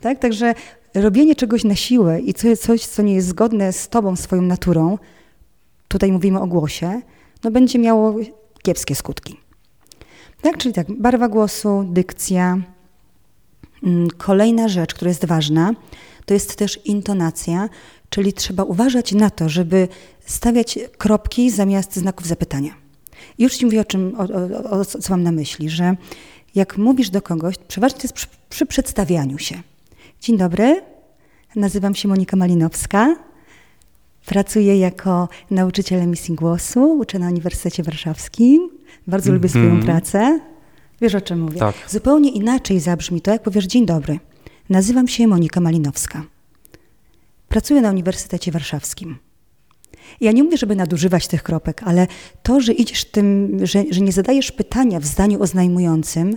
[SPEAKER 2] Tak? Także robienie czegoś na siłę i coś, co nie jest zgodne z tobą, swoją naturą, tutaj mówimy o głosie, no będzie miało kiepskie skutki. Tak, czyli tak, barwa głosu, dykcja. Mm, kolejna rzecz, która jest ważna, to jest też intonacja, czyli trzeba uważać na to, żeby stawiać kropki zamiast znaków zapytania. Już Ci mówię o czym, o, o, o, co mam na myśli, że jak mówisz do kogoś, przeważnie to jest przy, przy przedstawianiu się. Dzień dobry, nazywam się Monika Malinowska. Pracuję jako nauczyciel emisji głosu, uczę na Uniwersytecie Warszawskim. Bardzo mm -hmm. lubię swoją mhm. pracę. Wiesz o czym mówię?
[SPEAKER 1] Tak.
[SPEAKER 2] Zupełnie inaczej zabrzmi to, jak powiesz dzień dobry. Nazywam się Monika Malinowska. Pracuję na Uniwersytecie Warszawskim. Ja nie mówię, żeby nadużywać tych kropek, ale to, że idziesz tym, że, że nie zadajesz pytania w zdaniu oznajmującym,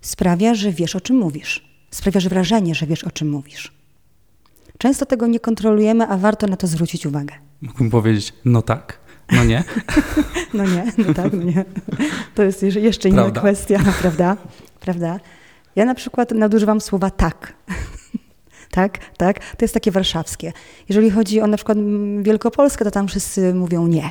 [SPEAKER 2] sprawia, że wiesz, o czym mówisz. Sprawiasz wrażenie, że wiesz, o czym mówisz. Często tego nie kontrolujemy, a warto na to zwrócić uwagę.
[SPEAKER 1] Mógłbym powiedzieć, no tak, no nie. [laughs]
[SPEAKER 2] no nie, no tak, no nie. To jest jeszcze inna prawda. kwestia, [laughs] prawda? prawda? Ja na przykład nadużywam słowa tak. Tak, tak. To jest takie warszawskie. Jeżeli chodzi o na przykład Wielkopolskę, to tam wszyscy mówią nie.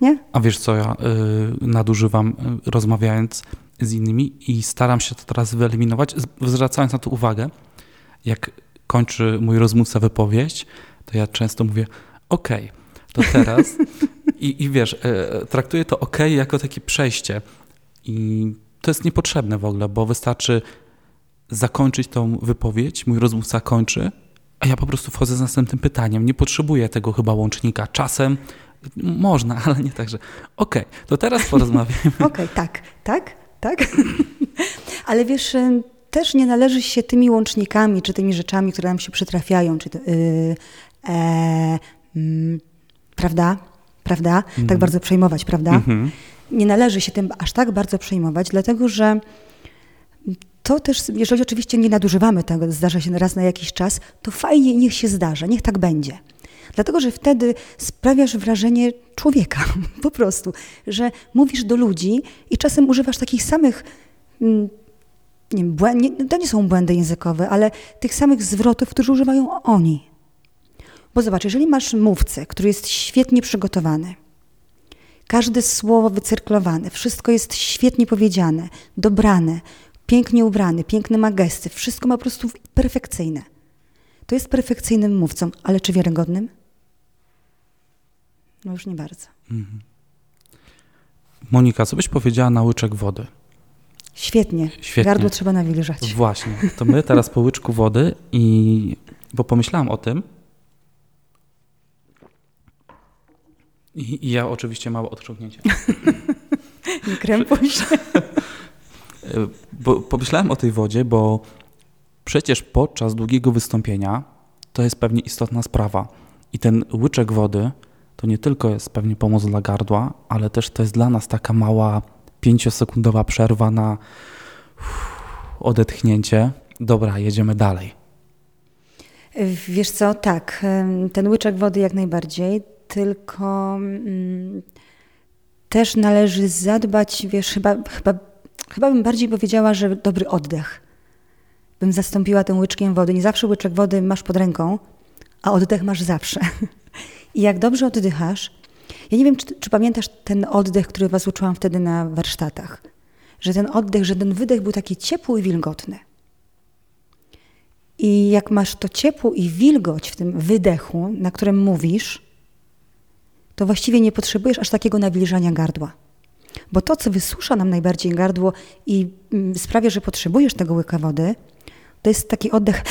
[SPEAKER 2] Nie?
[SPEAKER 1] A wiesz co ja y, nadużywam y, rozmawiając z innymi i staram się to teraz wyeliminować, zwracając na to uwagę, jak kończy mój rozmówca wypowiedź, to ja często mówię OK, to teraz [laughs] i, i wiesz, y, traktuję to OK jako takie przejście i to jest niepotrzebne w ogóle, bo wystarczy zakończyć tą wypowiedź, mój rozmówca kończy, a ja po prostu wchodzę z następnym pytaniem. Nie potrzebuję tego chyba łącznika. Czasem można, ale nie tak, że okej, okay, to teraz [laughs] porozmawiamy.
[SPEAKER 2] Okej, okay, tak, tak, tak. [laughs] ale wiesz, też nie należy się tymi łącznikami, czy tymi rzeczami, które nam się przytrafiają, czy to, yy, e, mm, prawda? Prawda? Mm. Tak mhm. bardzo przejmować, prawda? Mm -hmm. Nie należy się tym aż tak bardzo przejmować, dlatego że to też, jeżeli oczywiście nie nadużywamy tego, zdarza się raz na jakiś czas, to fajnie, niech się zdarza, niech tak będzie. Dlatego, że wtedy sprawiasz wrażenie człowieka, [laughs] po prostu, że mówisz do ludzi i czasem używasz takich samych, mm, nie, nie, to nie są błędy językowe, ale tych samych zwrotów, które używają oni. Bo zobacz, jeżeli masz mówcę, który jest świetnie przygotowany, każde słowo wycyrklowane, wszystko jest świetnie powiedziane, dobrane, pięknie ubrany, piękne ma gesty, wszystko ma po prostu perfekcyjne. To jest perfekcyjnym mówcą, ale czy wiarygodnym? No już nie bardzo. Mhm.
[SPEAKER 1] Monika, co byś powiedziała na łyczek wody?
[SPEAKER 2] Świetnie. Świetnie. Gardło trzeba nawilżać.
[SPEAKER 1] Właśnie. To my teraz po łyczku wody i bo pomyślałam o tym, I, i ja oczywiście małe odciągnięcie. [laughs]
[SPEAKER 2] Nie krępuj się. [laughs]
[SPEAKER 1] bo pomyślałem o tej wodzie, bo przecież podczas długiego wystąpienia to jest pewnie istotna sprawa. I ten łyczek wody to nie tylko jest pewnie pomoc dla gardła, ale też to jest dla nas taka mała pięciosekundowa przerwa na odetchnięcie. Dobra, jedziemy dalej.
[SPEAKER 2] Wiesz co, tak, ten łyczek wody jak najbardziej, tylko mm, też należy zadbać, wiesz, chyba, chyba, chyba bym bardziej powiedziała, że dobry oddech. Bym zastąpiła tym łyczkiem wody. Nie zawsze łyczek wody masz pod ręką, a oddech masz zawsze. [laughs] I jak dobrze oddychasz, ja nie wiem, czy, czy, pamiętasz ten oddech, który was uczyłam wtedy na warsztatach, że ten oddech, że ten wydech był taki ciepły i wilgotny. I jak masz to ciepło i wilgoć w tym wydechu, na którym mówisz, to właściwie nie potrzebujesz aż takiego nawilżania gardła. Bo to, co wysusza nam najbardziej gardło i mm, sprawia, że potrzebujesz tego łyka wody, to jest taki oddech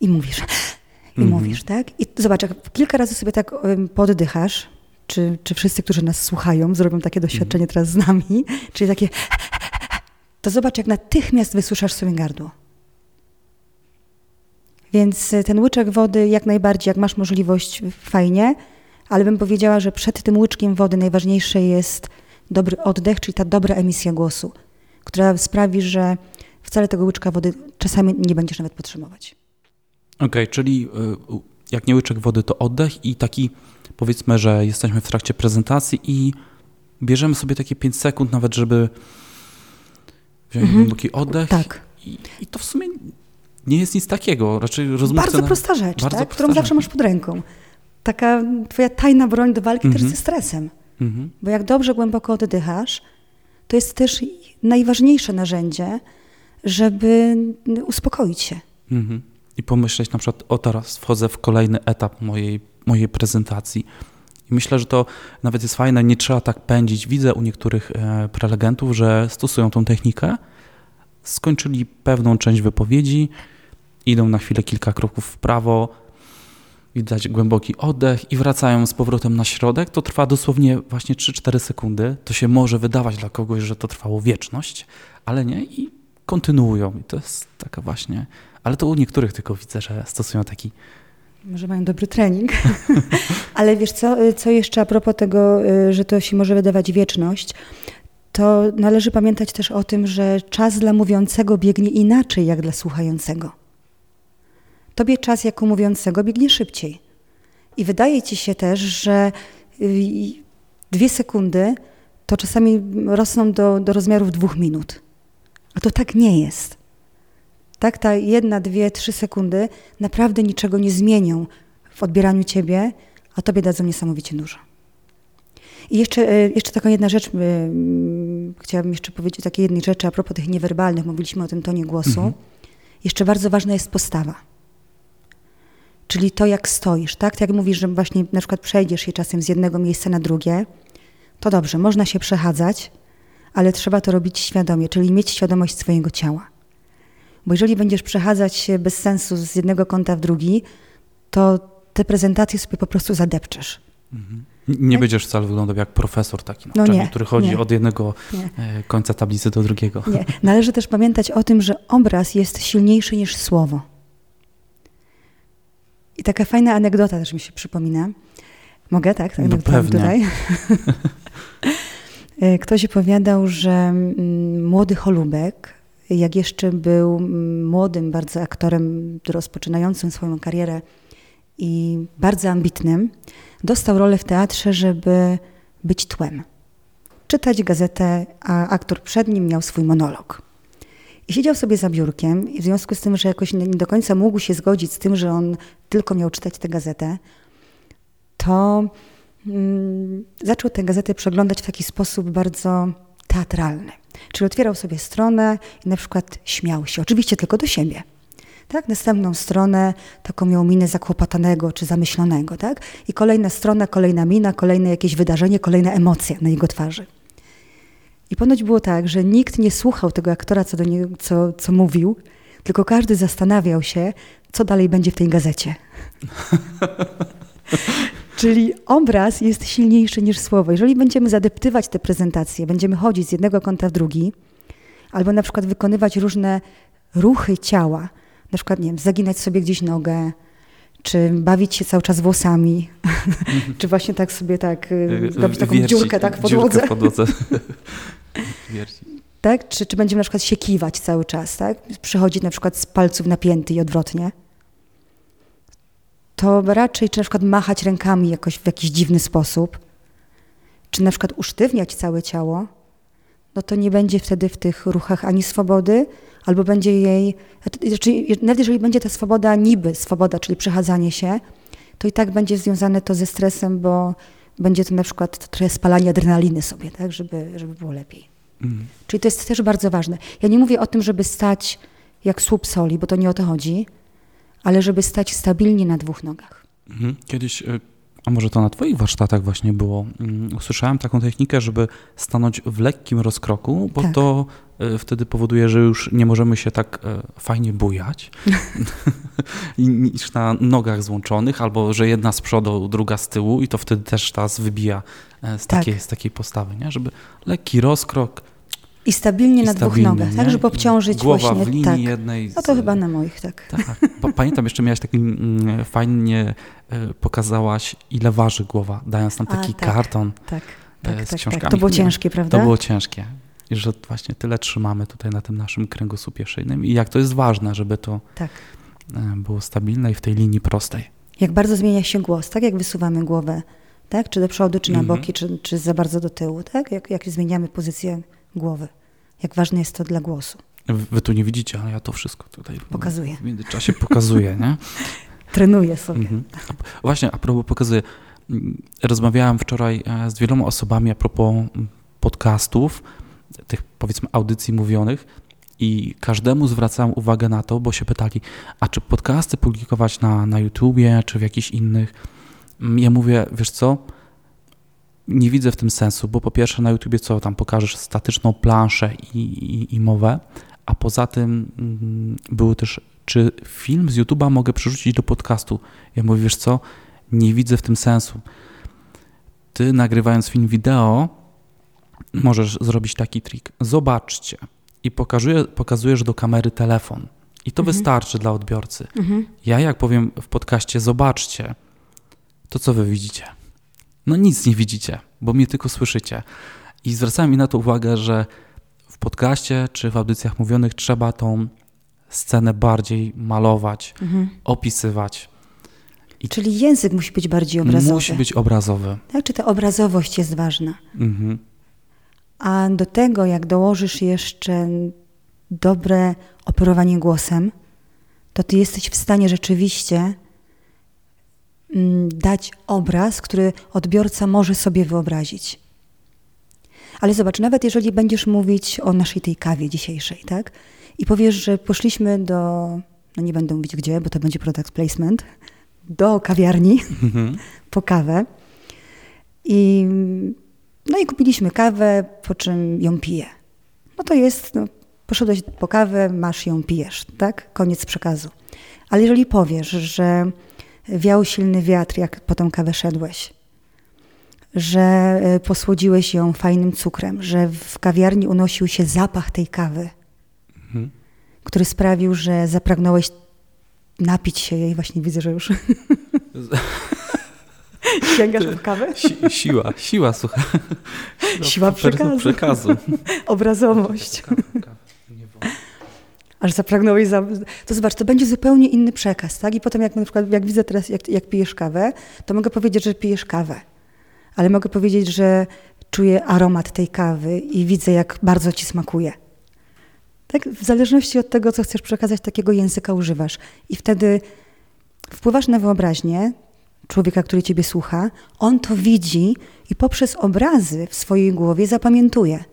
[SPEAKER 2] i mówisz, i mhm. mówisz, tak? I zobacz, jak kilka razy sobie tak poddychasz, czy, czy wszyscy, którzy nas słuchają, zrobią takie doświadczenie mhm. teraz z nami, [laughs] czyli takie, to zobacz, jak natychmiast wysuszasz sobie gardło. Więc e, ten łyczek wody jak najbardziej, jak masz możliwość, fajnie, ale bym powiedziała, że przed tym łyczkiem wody najważniejsze jest dobry oddech, czyli ta dobra emisja głosu, która sprawi, że wcale tego łyczka wody czasami nie będziesz nawet potrzebować.
[SPEAKER 1] Okej, okay, czyli e, jak nie łyczek wody, to oddech i taki powiedzmy, że jesteśmy w trakcie prezentacji i bierzemy sobie takie 5 sekund nawet, żeby wziąć mhm. głęboki oddech.
[SPEAKER 2] Tak.
[SPEAKER 1] I, I, to w sumie nie jest nic takiego. Raczej rozmówca
[SPEAKER 2] Bardzo prosta rzecz, bardzo tak? którą rzecz. zawsze masz pod ręką. Taka twoja tajna broń do walki mhm. też ze stresem. Mhm. Bo jak dobrze głęboko oddychasz, to jest też najważniejsze narzędzie, żeby uspokoić się. Mhm.
[SPEAKER 1] I pomyśleć na przykład, o teraz wchodzę w kolejny etap mojej, mojej prezentacji. I myślę, że to nawet jest fajne, nie trzeba tak pędzić. Widzę u niektórych e, prelegentów, że stosują tą technikę, skończyli pewną część wypowiedzi, idą na chwilę kilka kroków w prawo, widać głęboki oddech i wracają z powrotem na środek. To trwa dosłownie właśnie 3-4 sekundy. To się może wydawać dla kogoś, że to trwało wieczność, ale nie i kontynuują. I to jest taka właśnie. Ale to u niektórych tylko widzę, że stosują taki.
[SPEAKER 2] Może mają dobry trening. [laughs] ale wiesz co, co jeszcze a propos tego, y, że to się może wydawać wieczność, to należy pamiętać też o tym, że czas dla mówiącego biegnie inaczej jak dla słuchającego. Tobie czas jako mówiącego biegnie szybciej. I wydaje ci się też, że y, dwie sekundy to czasami rosną do, do rozmiarów dwóch minut. A to tak nie jest. Tak, ta jedna, dwie, trzy sekundy naprawdę niczego nie zmienią w odbieraniu ciebie, a tobie dadzą niesamowicie dużo. I jeszcze, e, jeszcze taka jedna rzecz, e, chciałabym jeszcze powiedzieć o takiej jednej rzeczy a propos tych niewerbalnych, mówiliśmy o tym tonie głosu. Mhm. Jeszcze bardzo ważna jest postawa. Czyli to, jak stoisz, tak? Tak jak mówisz, że właśnie na przykład przejdziesz się czasem z jednego miejsca na drugie, to dobrze, można się przechadzać, ale trzeba to robić świadomie, czyli mieć świadomość swojego ciała. Bo jeżeli będziesz przechadzać się bez sensu z jednego kąta w drugi, to te prezentacje sobie po prostu zadepczesz.
[SPEAKER 1] Mhm. Nie tak? będziesz wcale wyglądał jak profesor taki no nie, który chodzi nie, od jednego nie. E, końca tablicy do drugiego.
[SPEAKER 2] Nie. Należy też pamiętać o tym, że obraz jest silniejszy niż słowo. I taka fajna anegdota też mi się przypomina. Mogę, tak?
[SPEAKER 1] No pewnie. tutaj. [laughs]
[SPEAKER 2] E, ktoś opowiadał, że mm, młody Holubek, jak jeszcze był mm, młodym bardzo aktorem, rozpoczynającym swoją karierę i bardzo ambitnym, dostał rolę w teatrze, żeby być tłem. Czytać gazetę, a aktor przed nim miał swój monolog. I siedział sobie za biurkiem i w związku z tym, że jakoś nie do końca mógł się zgodzić z tym, że on tylko miał czytać tę gazetę, to mm, zaczął tę gazetę przeglądać w taki sposób bardzo teatralny. Czyli otwierał sobie stronę i na przykład śmiał się, oczywiście tylko do siebie. Tak? Następną stronę taką miał minę zakłopotanego czy zamyślonego. Tak? I kolejna strona, kolejna mina, kolejne jakieś wydarzenie, kolejna emocja na jego twarzy. I ponoć było tak, że nikt nie słuchał tego aktora, co, do niego, co, co mówił, tylko każdy zastanawiał się, co dalej będzie w tej gazecie. [laughs] Czyli obraz jest silniejszy niż słowo. Jeżeli będziemy zadeptywać te prezentacje, będziemy chodzić z jednego kąta w drugi, albo na przykład wykonywać różne ruchy ciała, na przykład, nie wiem, zaginać sobie gdzieś nogę, czy bawić się cały czas włosami, [laughs] czy właśnie tak sobie tak y, robić taką Wierci, dziurkę tak w podłodze. Dziurkę w podłodze. [laughs] tak? Czy, czy będziemy na przykład się kiwać cały czas, tak? Przychodzić na przykład z palców napięty i odwrotnie. To raczej, czy na przykład machać rękami jakoś w jakiś dziwny sposób, czy na przykład usztywniać całe ciało, no to nie będzie wtedy w tych ruchach ani swobody, albo będzie jej, znaczy, nawet jeżeli będzie ta swoboda niby swoboda, czyli przechadzanie się, to i tak będzie związane to ze stresem, bo będzie to na przykład trochę spalanie adrenaliny sobie, tak, żeby, żeby było lepiej. Mhm. Czyli to jest też bardzo ważne. Ja nie mówię o tym, żeby stać jak słup soli, bo to nie o to chodzi, ale żeby stać stabilnie na dwóch nogach.
[SPEAKER 1] Mhm. Kiedyś e, a może to na Twoich warsztatach właśnie było? Mm, usłyszałem taką technikę, żeby stanąć w lekkim rozkroku, bo tak. to wtedy powoduje, że już nie możemy się tak e, fajnie bujać [laughs] niż na nogach złączonych, albo że jedna z przodu, druga z tyłu i to wtedy też nas wybija e, z, tak. takiej, z takiej postawy, nie? żeby lekki rozkrok,
[SPEAKER 2] i stabilnie I na dwóch nogach, tak, żeby obciążyć
[SPEAKER 1] Głowa
[SPEAKER 2] właśnie.
[SPEAKER 1] w linii
[SPEAKER 2] tak.
[SPEAKER 1] jednej.
[SPEAKER 2] Z... No to chyba na moich, tak.
[SPEAKER 1] tak. Pamiętam, jeszcze miałaś taki mm, fajnie e, pokazałaś, ile waży głowa, dając nam taki A, tak, karton
[SPEAKER 2] tak, tak, z tak, tak. książkami. To było ciężkie, prawda?
[SPEAKER 1] To było ciężkie. I że właśnie tyle trzymamy tutaj na tym naszym kręgosłupie szyjnym i jak to jest ważne, żeby to tak. E, było stabilne i w tej linii prostej.
[SPEAKER 2] Jak bardzo zmienia się głos, tak jak wysuwamy głowę, tak? Czy do przodu, czy na mhm. boki, czy, czy za bardzo do tyłu, tak? Jak, jak zmieniamy pozycję głowy jak ważne jest to dla głosu.
[SPEAKER 1] Wy tu nie widzicie, ale ja to wszystko tutaj
[SPEAKER 2] pokazuję.
[SPEAKER 1] W międzyczasie pokazuję, nie? [laughs]
[SPEAKER 2] Trenuję sobie. Mhm.
[SPEAKER 1] Właśnie, a propos pokazuję. Rozmawiałem wczoraj e, z wieloma osobami a propos podcastów, tych powiedzmy audycji mówionych i każdemu zwracałem uwagę na to, bo się pytali, a czy podcasty publikować na, na YouTubie, czy w jakichś innych? Ja mówię, wiesz co, nie widzę w tym sensu, bo po pierwsze na YouTubie co tam pokażesz statyczną planszę i, i, i mowę, a poza tym mm, było też, czy film z YouTube'a mogę przerzucić do podcastu? Ja mówię, wiesz co, nie widzę w tym sensu. Ty nagrywając film wideo, możesz zrobić taki trik. Zobaczcie i pokazuje, pokazujesz do kamery telefon. I to mhm. wystarczy dla odbiorcy. Mhm. Ja jak powiem w podcaście, zobaczcie, to co wy widzicie? no nic nie widzicie, bo mnie tylko słyszycie. I zwracałem mi na to uwagę, że w podcaście czy w audycjach mówionych trzeba tą scenę bardziej malować, mhm. opisywać.
[SPEAKER 2] I Czyli język musi być bardziej obrazowy.
[SPEAKER 1] Musi być obrazowy.
[SPEAKER 2] Tak, czy ta obrazowość jest ważna. Mhm. A do tego, jak dołożysz jeszcze dobre operowanie głosem, to ty jesteś w stanie rzeczywiście Mm, dać obraz, który odbiorca może sobie wyobrazić. Ale zobacz, nawet jeżeli będziesz mówić o naszej tej kawie dzisiejszej, tak? I powiesz, że poszliśmy do, no nie będę mówić gdzie, bo to będzie product placement, do kawiarni mhm. [laughs] po kawę. I, no i kupiliśmy kawę, po czym ją piję. No to jest, no, poszedłeś po kawę, masz ją, pijesz, tak? Koniec przekazu. Ale jeżeli powiesz, że wiał silny wiatr, jak potem kawę szedłeś, że e, posłodziłeś ją fajnym cukrem, że w kawiarni unosił się zapach tej kawy, mhm. który sprawił, że zapragnąłeś napić się jej. Właśnie widzę, że już [laughs] [laughs] sięgasz w kawę.
[SPEAKER 1] Si siła, siła, słuchaj. [laughs]
[SPEAKER 2] Siła przekazu.
[SPEAKER 1] przekazu. [laughs]
[SPEAKER 2] Obrazowość aż zapragnąłeś za... To zobacz, to będzie zupełnie inny przekaz, tak? I potem jak na przykład, jak widzę teraz, jak, jak pijesz kawę, to mogę powiedzieć, że pijesz kawę. Ale mogę powiedzieć, że czuję aromat tej kawy i widzę, jak bardzo ci smakuje. Tak? W zależności od tego, co chcesz przekazać, takiego języka używasz. I wtedy wpływasz na wyobraźnię człowieka, który ciebie słucha, on to widzi i poprzez obrazy w swojej głowie zapamiętuje.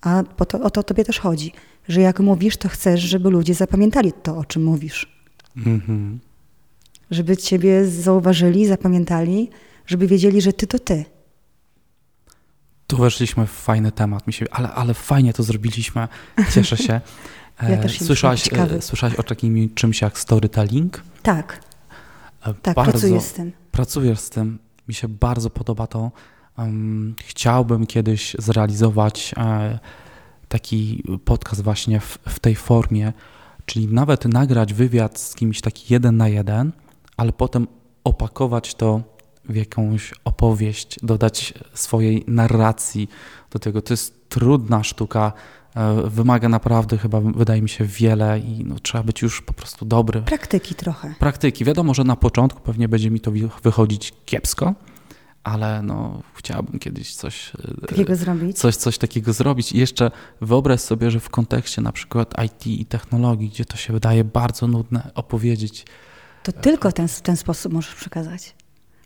[SPEAKER 2] A to, o to tobie też chodzi że jak mówisz, to chcesz, żeby ludzie zapamiętali to, o czym mówisz. Mhm. Żeby ciebie zauważyli, zapamiętali, żeby wiedzieli, że ty to ty.
[SPEAKER 1] Tu weszliśmy w fajny temat, mi się, ale, ale fajnie to zrobiliśmy. Cieszę się. [laughs]
[SPEAKER 2] Ja też
[SPEAKER 1] słyszałaś, e, słyszałaś o takim czymś jak storytelling?
[SPEAKER 2] Tak. Tak, bardzo, pracuję z tym.
[SPEAKER 1] Pracujesz z tym. Mi się bardzo podoba to. Um, chciałbym kiedyś zrealizować e, taki podcast właśnie w, w tej formie, czyli nawet nagrać wywiad z kimś taki jeden na jeden, ale potem opakować to w jakąś opowieść, dodać swojej narracji do tego. To jest trudna sztuka, wymaga naprawdę chyba, wydaje mi się, wiele i no, trzeba być już po prostu dobry.
[SPEAKER 2] Praktyki trochę.
[SPEAKER 1] Praktyki. Wiadomo, że na początku pewnie będzie mi to wychodzić kiepsko, ale no, chciałbym kiedyś coś
[SPEAKER 2] e, takiego zrobić.
[SPEAKER 1] Coś, coś takiego zrobić. I jeszcze wyobraź sobie, że w kontekście na przykład IT i technologii, gdzie to się wydaje bardzo nudne opowiedzieć.
[SPEAKER 2] To tylko ten, w ten sposób możesz przekazać.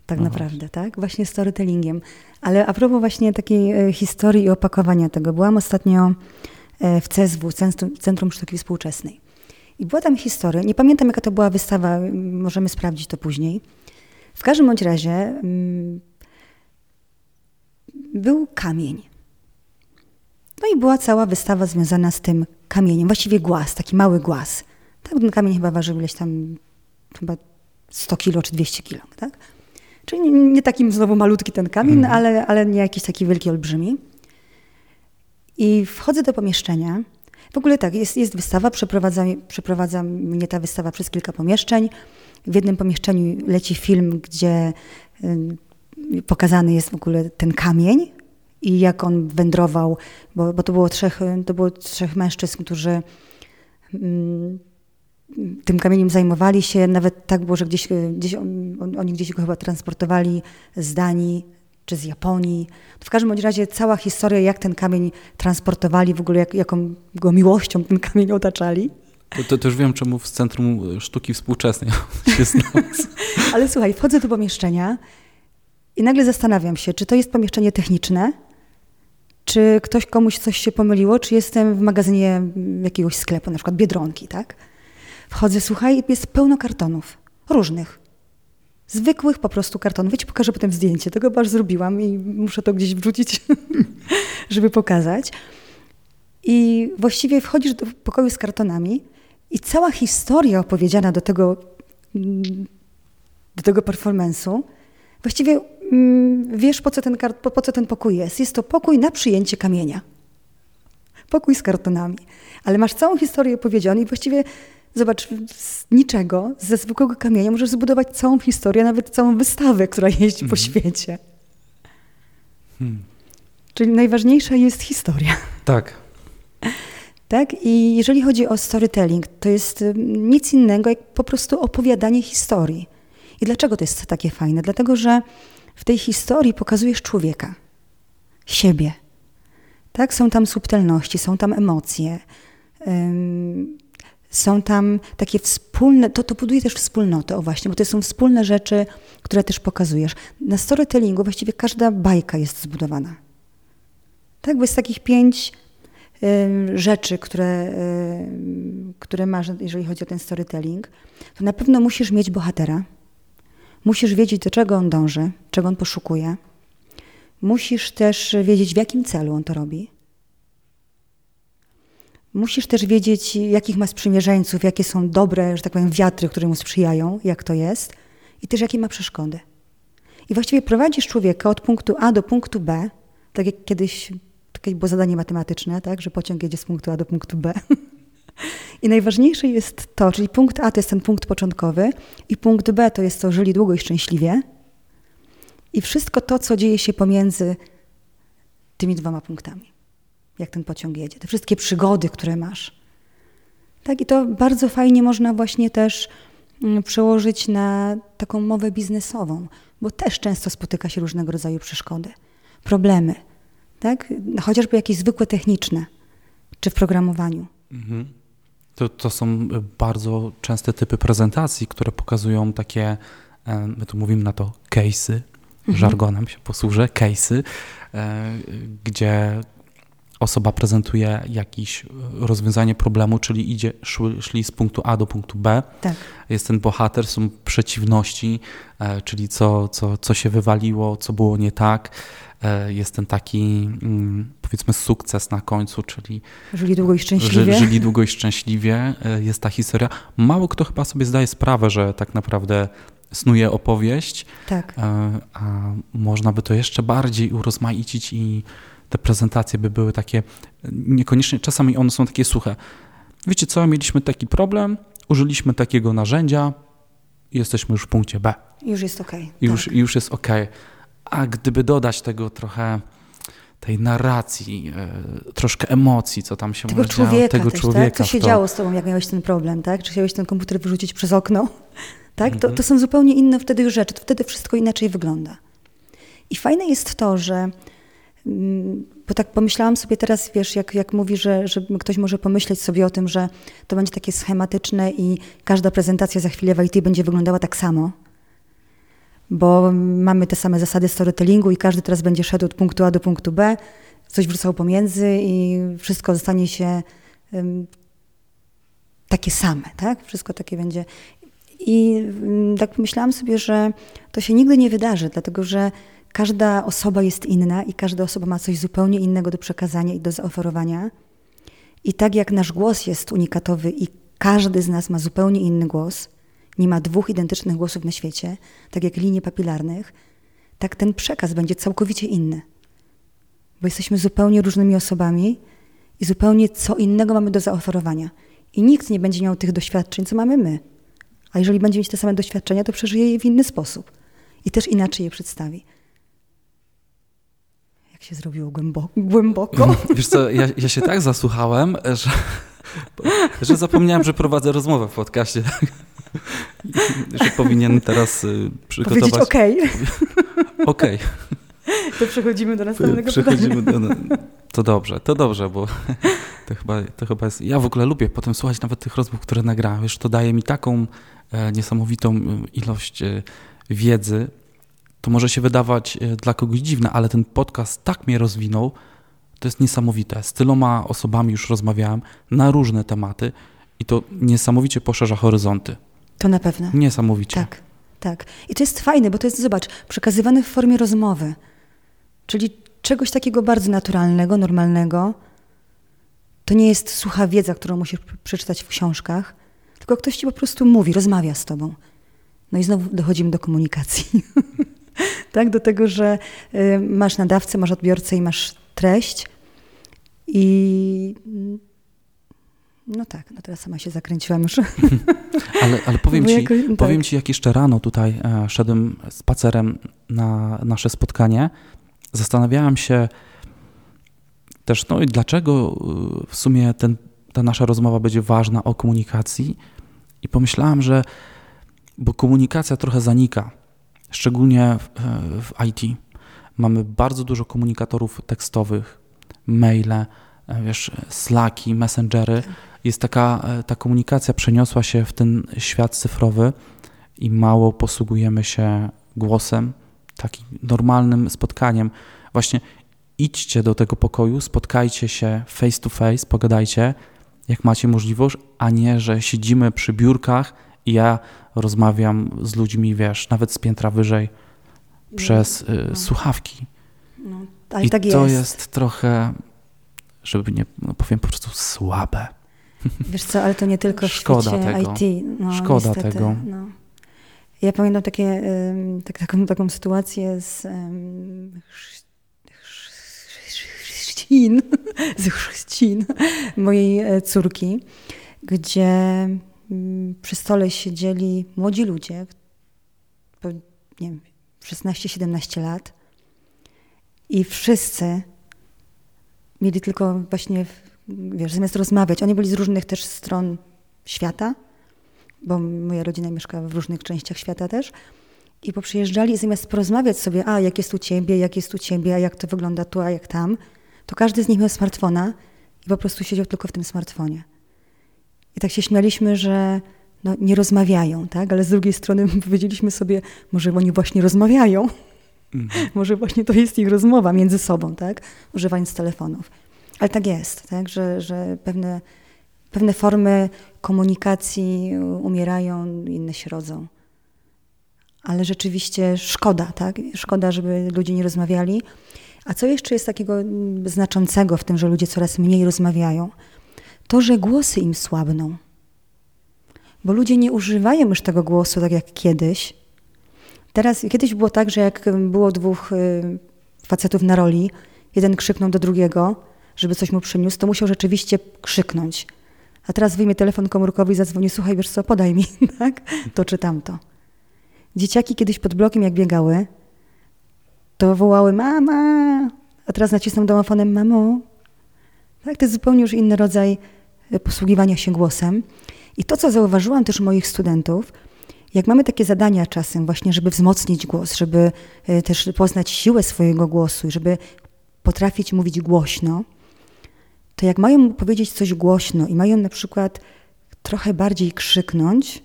[SPEAKER 2] Tak no naprawdę, właśnie. tak? Właśnie storytellingiem. Ale a propos właśnie takiej e, historii i opakowania tego. Byłam ostatnio e, w CSW, Centrum, Sztuki Współczesnej. I była tam historia, nie pamiętam jaka to była wystawa, możemy sprawdzić to później. W każdym bądź razie mm, był kamień. No i była cała wystawa związana z tym kamieniem, właściwie głaz, taki mały głaz. Tak, ten kamień chyba ważył ileś tam, chyba 100 kilo czy 200 kilo, tak? Czyli nie takim znowu malutki ten kamień, mhm. ale, ale nie jakiś taki wielki, olbrzymi. I wchodzę do pomieszczenia. W ogóle tak, jest, jest wystawa, przeprowadza, przeprowadza mnie ta wystawa przez kilka pomieszczeń. W jednym pomieszczeniu leci film, gdzie y, pokazany jest w ogóle ten kamień i jak on wędrował, bo, bo to, było trzech, to było trzech mężczyzn, którzy y, tym kamieniem zajmowali się. Nawet tak było, że gdzieś, gdzieś oni gdzieś go chyba transportowali z Danii czy z Japonii. W każdym razie cała historia, jak ten kamień transportowali, w ogóle jak, jaką go miłością ten kamień otaczali.
[SPEAKER 1] To, to, to już wiem, czemu w Centrum Sztuki Współczesnej [laughs] się [laughs]
[SPEAKER 2] Ale słuchaj, wchodzę do pomieszczenia i nagle zastanawiam się, czy to jest pomieszczenie techniczne, czy ktoś komuś coś się pomyliło, czy jestem w magazynie jakiegoś sklepu, na przykład Biedronki, tak? Wchodzę, słuchaj, jest pełno kartonów. Różnych. Zwykłych po prostu kartonów. Wiecie, pokażę potem zdjęcie. Tego aż zrobiłam i muszę to gdzieś wrzucić, [laughs] żeby pokazać. I właściwie wchodzisz do pokoju z kartonami i cała historia opowiedziana do tego, do tego performance'u, właściwie mm, wiesz, po co, ten, po, po co ten pokój jest. Jest to pokój na przyjęcie kamienia. Pokój z kartonami. Ale masz całą historię opowiedzianą i właściwie Zobacz, z niczego, ze zwykłego kamienia możesz zbudować całą historię, nawet całą wystawę, która jeździ po mhm. świecie. Hmm. Czyli najważniejsza jest historia.
[SPEAKER 1] Tak.
[SPEAKER 2] Tak? I jeżeli chodzi o storytelling, to jest nic innego jak po prostu opowiadanie historii. I dlaczego to jest takie fajne? Dlatego, że w tej historii pokazujesz człowieka, siebie. Tak? Są tam subtelności, są tam emocje. Są tam takie wspólne, to, to buduje też wspólnotę, o właśnie, bo to są wspólne rzeczy, które też pokazujesz. Na storytellingu właściwie każda bajka jest zbudowana. Tak, bo jest takich pięć y, rzeczy, które, y, które masz, jeżeli chodzi o ten storytelling. To na pewno musisz mieć bohatera. Musisz wiedzieć, do czego on dąży, czego on poszukuje. Musisz też wiedzieć, w jakim celu on to robi. Musisz też wiedzieć, jakich ma sprzymierzeńców, jakie są dobre, że tak powiem, wiatry, które mu sprzyjają, jak to jest, i też jakie ma przeszkody. I właściwie prowadzisz człowieka od punktu A do punktu B, tak jak kiedyś takie było zadanie matematyczne, tak, że pociąg jedzie z punktu A do punktu B. [laughs] I najważniejsze jest to, czyli punkt A to jest ten punkt początkowy i punkt B to jest to żyli długo i szczęśliwie. I wszystko to, co dzieje się pomiędzy tymi dwoma punktami jak ten pociąg jedzie, te wszystkie przygody, które masz. Tak, i to bardzo fajnie można właśnie też mm, przełożyć na taką mowę biznesową, bo też często spotyka się różnego rodzaju przeszkody, problemy, tak? chociażby jakieś zwykłe techniczne, czy w programowaniu. Mhm.
[SPEAKER 1] To, to są bardzo częste typy prezentacji, które pokazują takie, e, my tu mówimy na to case'y, mhm. żargonem się posłużę, case'y, e, gdzie osoba prezentuje jakieś rozwiązanie problemu, czyli idzie, szli, szli z punktu A do punktu B. Tak. Jest ten bohater, są przeciwności, e, czyli co, co, co się wywaliło, co było nie tak. E, jest ten taki, mm, powiedzmy, sukces na końcu, czyli.
[SPEAKER 2] Żyli długo i szczęśliwie.
[SPEAKER 1] Ży, żyli długo i szczęśliwie. E, jest ta historia. Mało kto chyba sobie zdaje sprawę, że tak naprawdę snuje opowieść,
[SPEAKER 2] Tak.
[SPEAKER 1] e, a można by to jeszcze bardziej urozmaicić i te prezentacje by były takie, niekoniecznie, czasami one są takie suche. Wiecie co, mieliśmy taki problem, użyliśmy takiego narzędzia, i jesteśmy już w punkcie B.
[SPEAKER 2] Już jest okej.
[SPEAKER 1] Już,
[SPEAKER 2] tak.
[SPEAKER 1] już jest ok. A gdyby dodać tego trochę tej narracji, e, troszkę emocji, co tam się
[SPEAKER 2] Tego
[SPEAKER 1] może
[SPEAKER 2] człowieka
[SPEAKER 1] tego
[SPEAKER 2] też,
[SPEAKER 1] człowieka.
[SPEAKER 2] tak? Co się
[SPEAKER 1] to.
[SPEAKER 2] działo z tobą, jak miałeś ten problem, tak? Czy chciałeś ten komputer wyrzucić przez okno? [laughs] Tak?
[SPEAKER 1] Mhm.
[SPEAKER 2] To, to są zupełnie inne wtedy już rzeczy. To wtedy wszystko inaczej wygląda. I fajne jest to, że bo tak pomyślałam sobie teraz, wiesz, jak, jak mówi, że, że ktoś może pomyśleć sobie o tym, że to będzie takie schematyczne i każda prezentacja za chwilę w IT będzie wyglądała tak samo, bo mamy te same zasady storytellingu i każdy teraz będzie szedł od punktu A do punktu B, coś wrzucał pomiędzy i wszystko zostanie się em, takie same, tak? Wszystko takie będzie. I mm, tak pomyślałam sobie, że to się nigdy nie wydarzy, dlatego że każda osoba jest inna i każda osoba ma coś zupełnie innego do przekazania i do zaoferowania. I tak jak nasz głos jest unikatowy i każdy z nas ma zupełnie inny głos, nie ma dwóch identycznych głosów na świecie, tak jak linii papilarnych, tak ten przekaz będzie całkowicie inny. Bo jesteśmy zupełnie różnymi osobami i zupełnie co innego mamy do zaoferowania. I nikt nie będzie miał tych doświadczeń, co mamy my. A jeżeli będzie mieć te same doświadczenia, to przeżyje je w inny sposób i też inaczej je przedstawi. Się zrobiło głęboko? głęboko? [laughs]
[SPEAKER 1] Wiesz co, ja, ja się tak zasłuchałem, że, że zapomniałem, że prowadzę rozmowę w podcaście. [laughs] że powinien teraz y, przygotować...
[SPEAKER 2] Powiedzieć okej, [laughs]
[SPEAKER 1] Okej.
[SPEAKER 2] to przechodzimy do następnego
[SPEAKER 1] Przechodzimy
[SPEAKER 2] pytania.
[SPEAKER 1] do... To dobrze, to dobrze, bo to chyba, to chyba jest... Ja w ogóle lubię potem słuchać nawet tych rozmów, które nagrałem. Wiesz, to daje mi taką e, niesamowitą e, ilość e, wiedzy. To może się wydawać e, dla kogoś dziwne, ale ten podcast tak mnie rozwinął, to jest niesamowite. Z tyloma osobami już rozmawiałem na różne tematy i to niesamowicie poszerza horyzonty.
[SPEAKER 2] To na pewno.
[SPEAKER 1] Niesamowicie.
[SPEAKER 2] Tak, tak. I to jest fajne, bo to jest, zobacz, przekazywane w formie rozmowy. Czyli czegoś takiego bardzo naturalnego, normalnego. To nie jest sucha wiedza, którą musisz przeczytać w książkach, tylko ktoś ci po prostu mówi, rozmawia z tobą. No i znowu dochodzimy do komunikacji. [laughs] [laughs] tak, do tego, że y, masz nadawcę, masz odbiorcę i masz treść. I no tak, no teraz sama się zakręciłam już. [laughs]
[SPEAKER 1] Ale, ale powiem,
[SPEAKER 2] Bo
[SPEAKER 1] ci,
[SPEAKER 2] jakoś- tak.
[SPEAKER 1] powiem ci, jak jeszcze rano tutaj e, szedłem spacerem na nasze spotkanie, zastanawiałem się też, no i dlaczego y, w sumie ten, ta nasza rozmowa będzie ważna o komunikacji i pomyślałem, że bo komunikacja trochę zanika, szczególnie w, e, w IT. Mamy bardzo dużo komunikatorów tekstowych, maile, e, wiesz, slacki, messengery. Jest taka, e, ta komunikacja przeniosła się w ten świat cyfrowy i mało posługujemy się głosem, takim normalnym spotkaniem. Właśnie idźcie do tego pokoju, spotkajcie się face to face, pogadajcie, jak macie możliwość, a nie, że siedzimy przy biurkach i ja rozmawiam z ludźmi, wiesz, nawet z piętra wyżej przez y,
[SPEAKER 2] no.
[SPEAKER 1] słuchawki.
[SPEAKER 2] No, ale
[SPEAKER 1] I
[SPEAKER 2] tak
[SPEAKER 1] to
[SPEAKER 2] jest.
[SPEAKER 1] jest trochę, żeby nie, no powiem po prostu słabe. [laughs]
[SPEAKER 2] Wiesz co, ale to nie tylko w
[SPEAKER 1] Szkoda tego.
[SPEAKER 2] IT. No,
[SPEAKER 1] Szkoda
[SPEAKER 2] niestety,
[SPEAKER 1] tego.
[SPEAKER 2] No. Ja pamiętam takie, tak, taką, taką sytuację z chrzcin, [laughs] z chrzcin mojej e, córki, gdzie przy stole siedzieli młodzi ludzie, nie wiem, 16-17 lat i wszyscy mieli tylko właśnie, wiesz, zamiast rozmawiać, oni byli z różnych też stron świata, bo moja rodzina mieszka w różnych częściach świata też. I poprzyjeżdżali i zamiast porozmawiać sobie, a jak jest u ciebie, jak jest u ciebie, a jak to wygląda tu, a jak tam, to każdy z nich miał smartfona i po prostu siedział tylko w tym smartfonie. I tak się śmialiśmy, że no, nie rozmawiają, tak? Ale z drugiej strony [laughs] powiedzieliśmy sobie, może oni właśnie rozmawiają.
[SPEAKER 1] Mhm. [laughs]
[SPEAKER 2] Może właśnie to jest ich rozmowa między sobą, tak? Używając telefonów. Ale tak jest, tak? Że, że pewne, pewne formy komunikacji umierają, inne się rodzą. Ale rzeczywiście szkoda, tak? Szkoda, żeby ludzie nie rozmawiali. A co jeszcze jest takiego mm, znaczącego w tym, że ludzie coraz mniej rozmawiają? To, że głosy im słabną. Bo ludzie nie używają już tego głosu tak jak kiedyś, Teraz, kiedyś było tak, że jak było dwóch y, facetów na roli, jeden krzyknął do drugiego, żeby coś mu przyniósł, to musiał rzeczywiście krzyknąć. A teraz wyjmie telefon komórkowy i zadzwoni, słuchaj, wiesz co, podaj mi, [laughs] tak? To czy tamto. Dzieciaki kiedyś pod blokiem jak biegały, to wołały mama, a teraz nacisną domofonem mamo. Tak, to jest zupełnie już inny rodzaj posługiwania się głosem. I to, co zauważyłam też u moich studentów, jak mamy takie zadania czasem właśnie, żeby wzmocnić głos, żeby e, też poznać siłę swojego głosu i żeby potrafić mówić głośno, to jak mają powiedzieć coś głośno i mają na przykład trochę bardziej krzyknąć,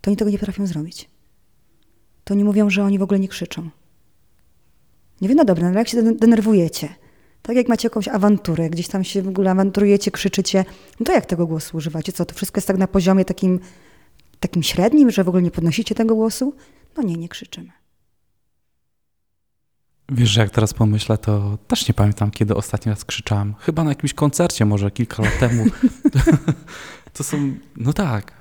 [SPEAKER 2] to oni tego nie potrafią zrobić. To oni mówią, że oni w ogóle nie krzyczą. Nie wiem, no dobra, no jak się denerwujecie, tak jak macie jakąś awanturę, gdzieś tam się w ogóle awanturujecie, krzyczycie, no to jak tego głosu używacie? Co, to wszystko jest tak na poziomie takim, takim średnim, że w ogóle nie podnosicie tego głosu? No nie, nie krzyczymy.
[SPEAKER 1] Wiesz, że jak teraz pomyślę, to też nie pamiętam, kiedy ostatni raz krzyczałem. Chyba na jakimś koncercie, może kilka lat temu. [laughs] to są, no tak.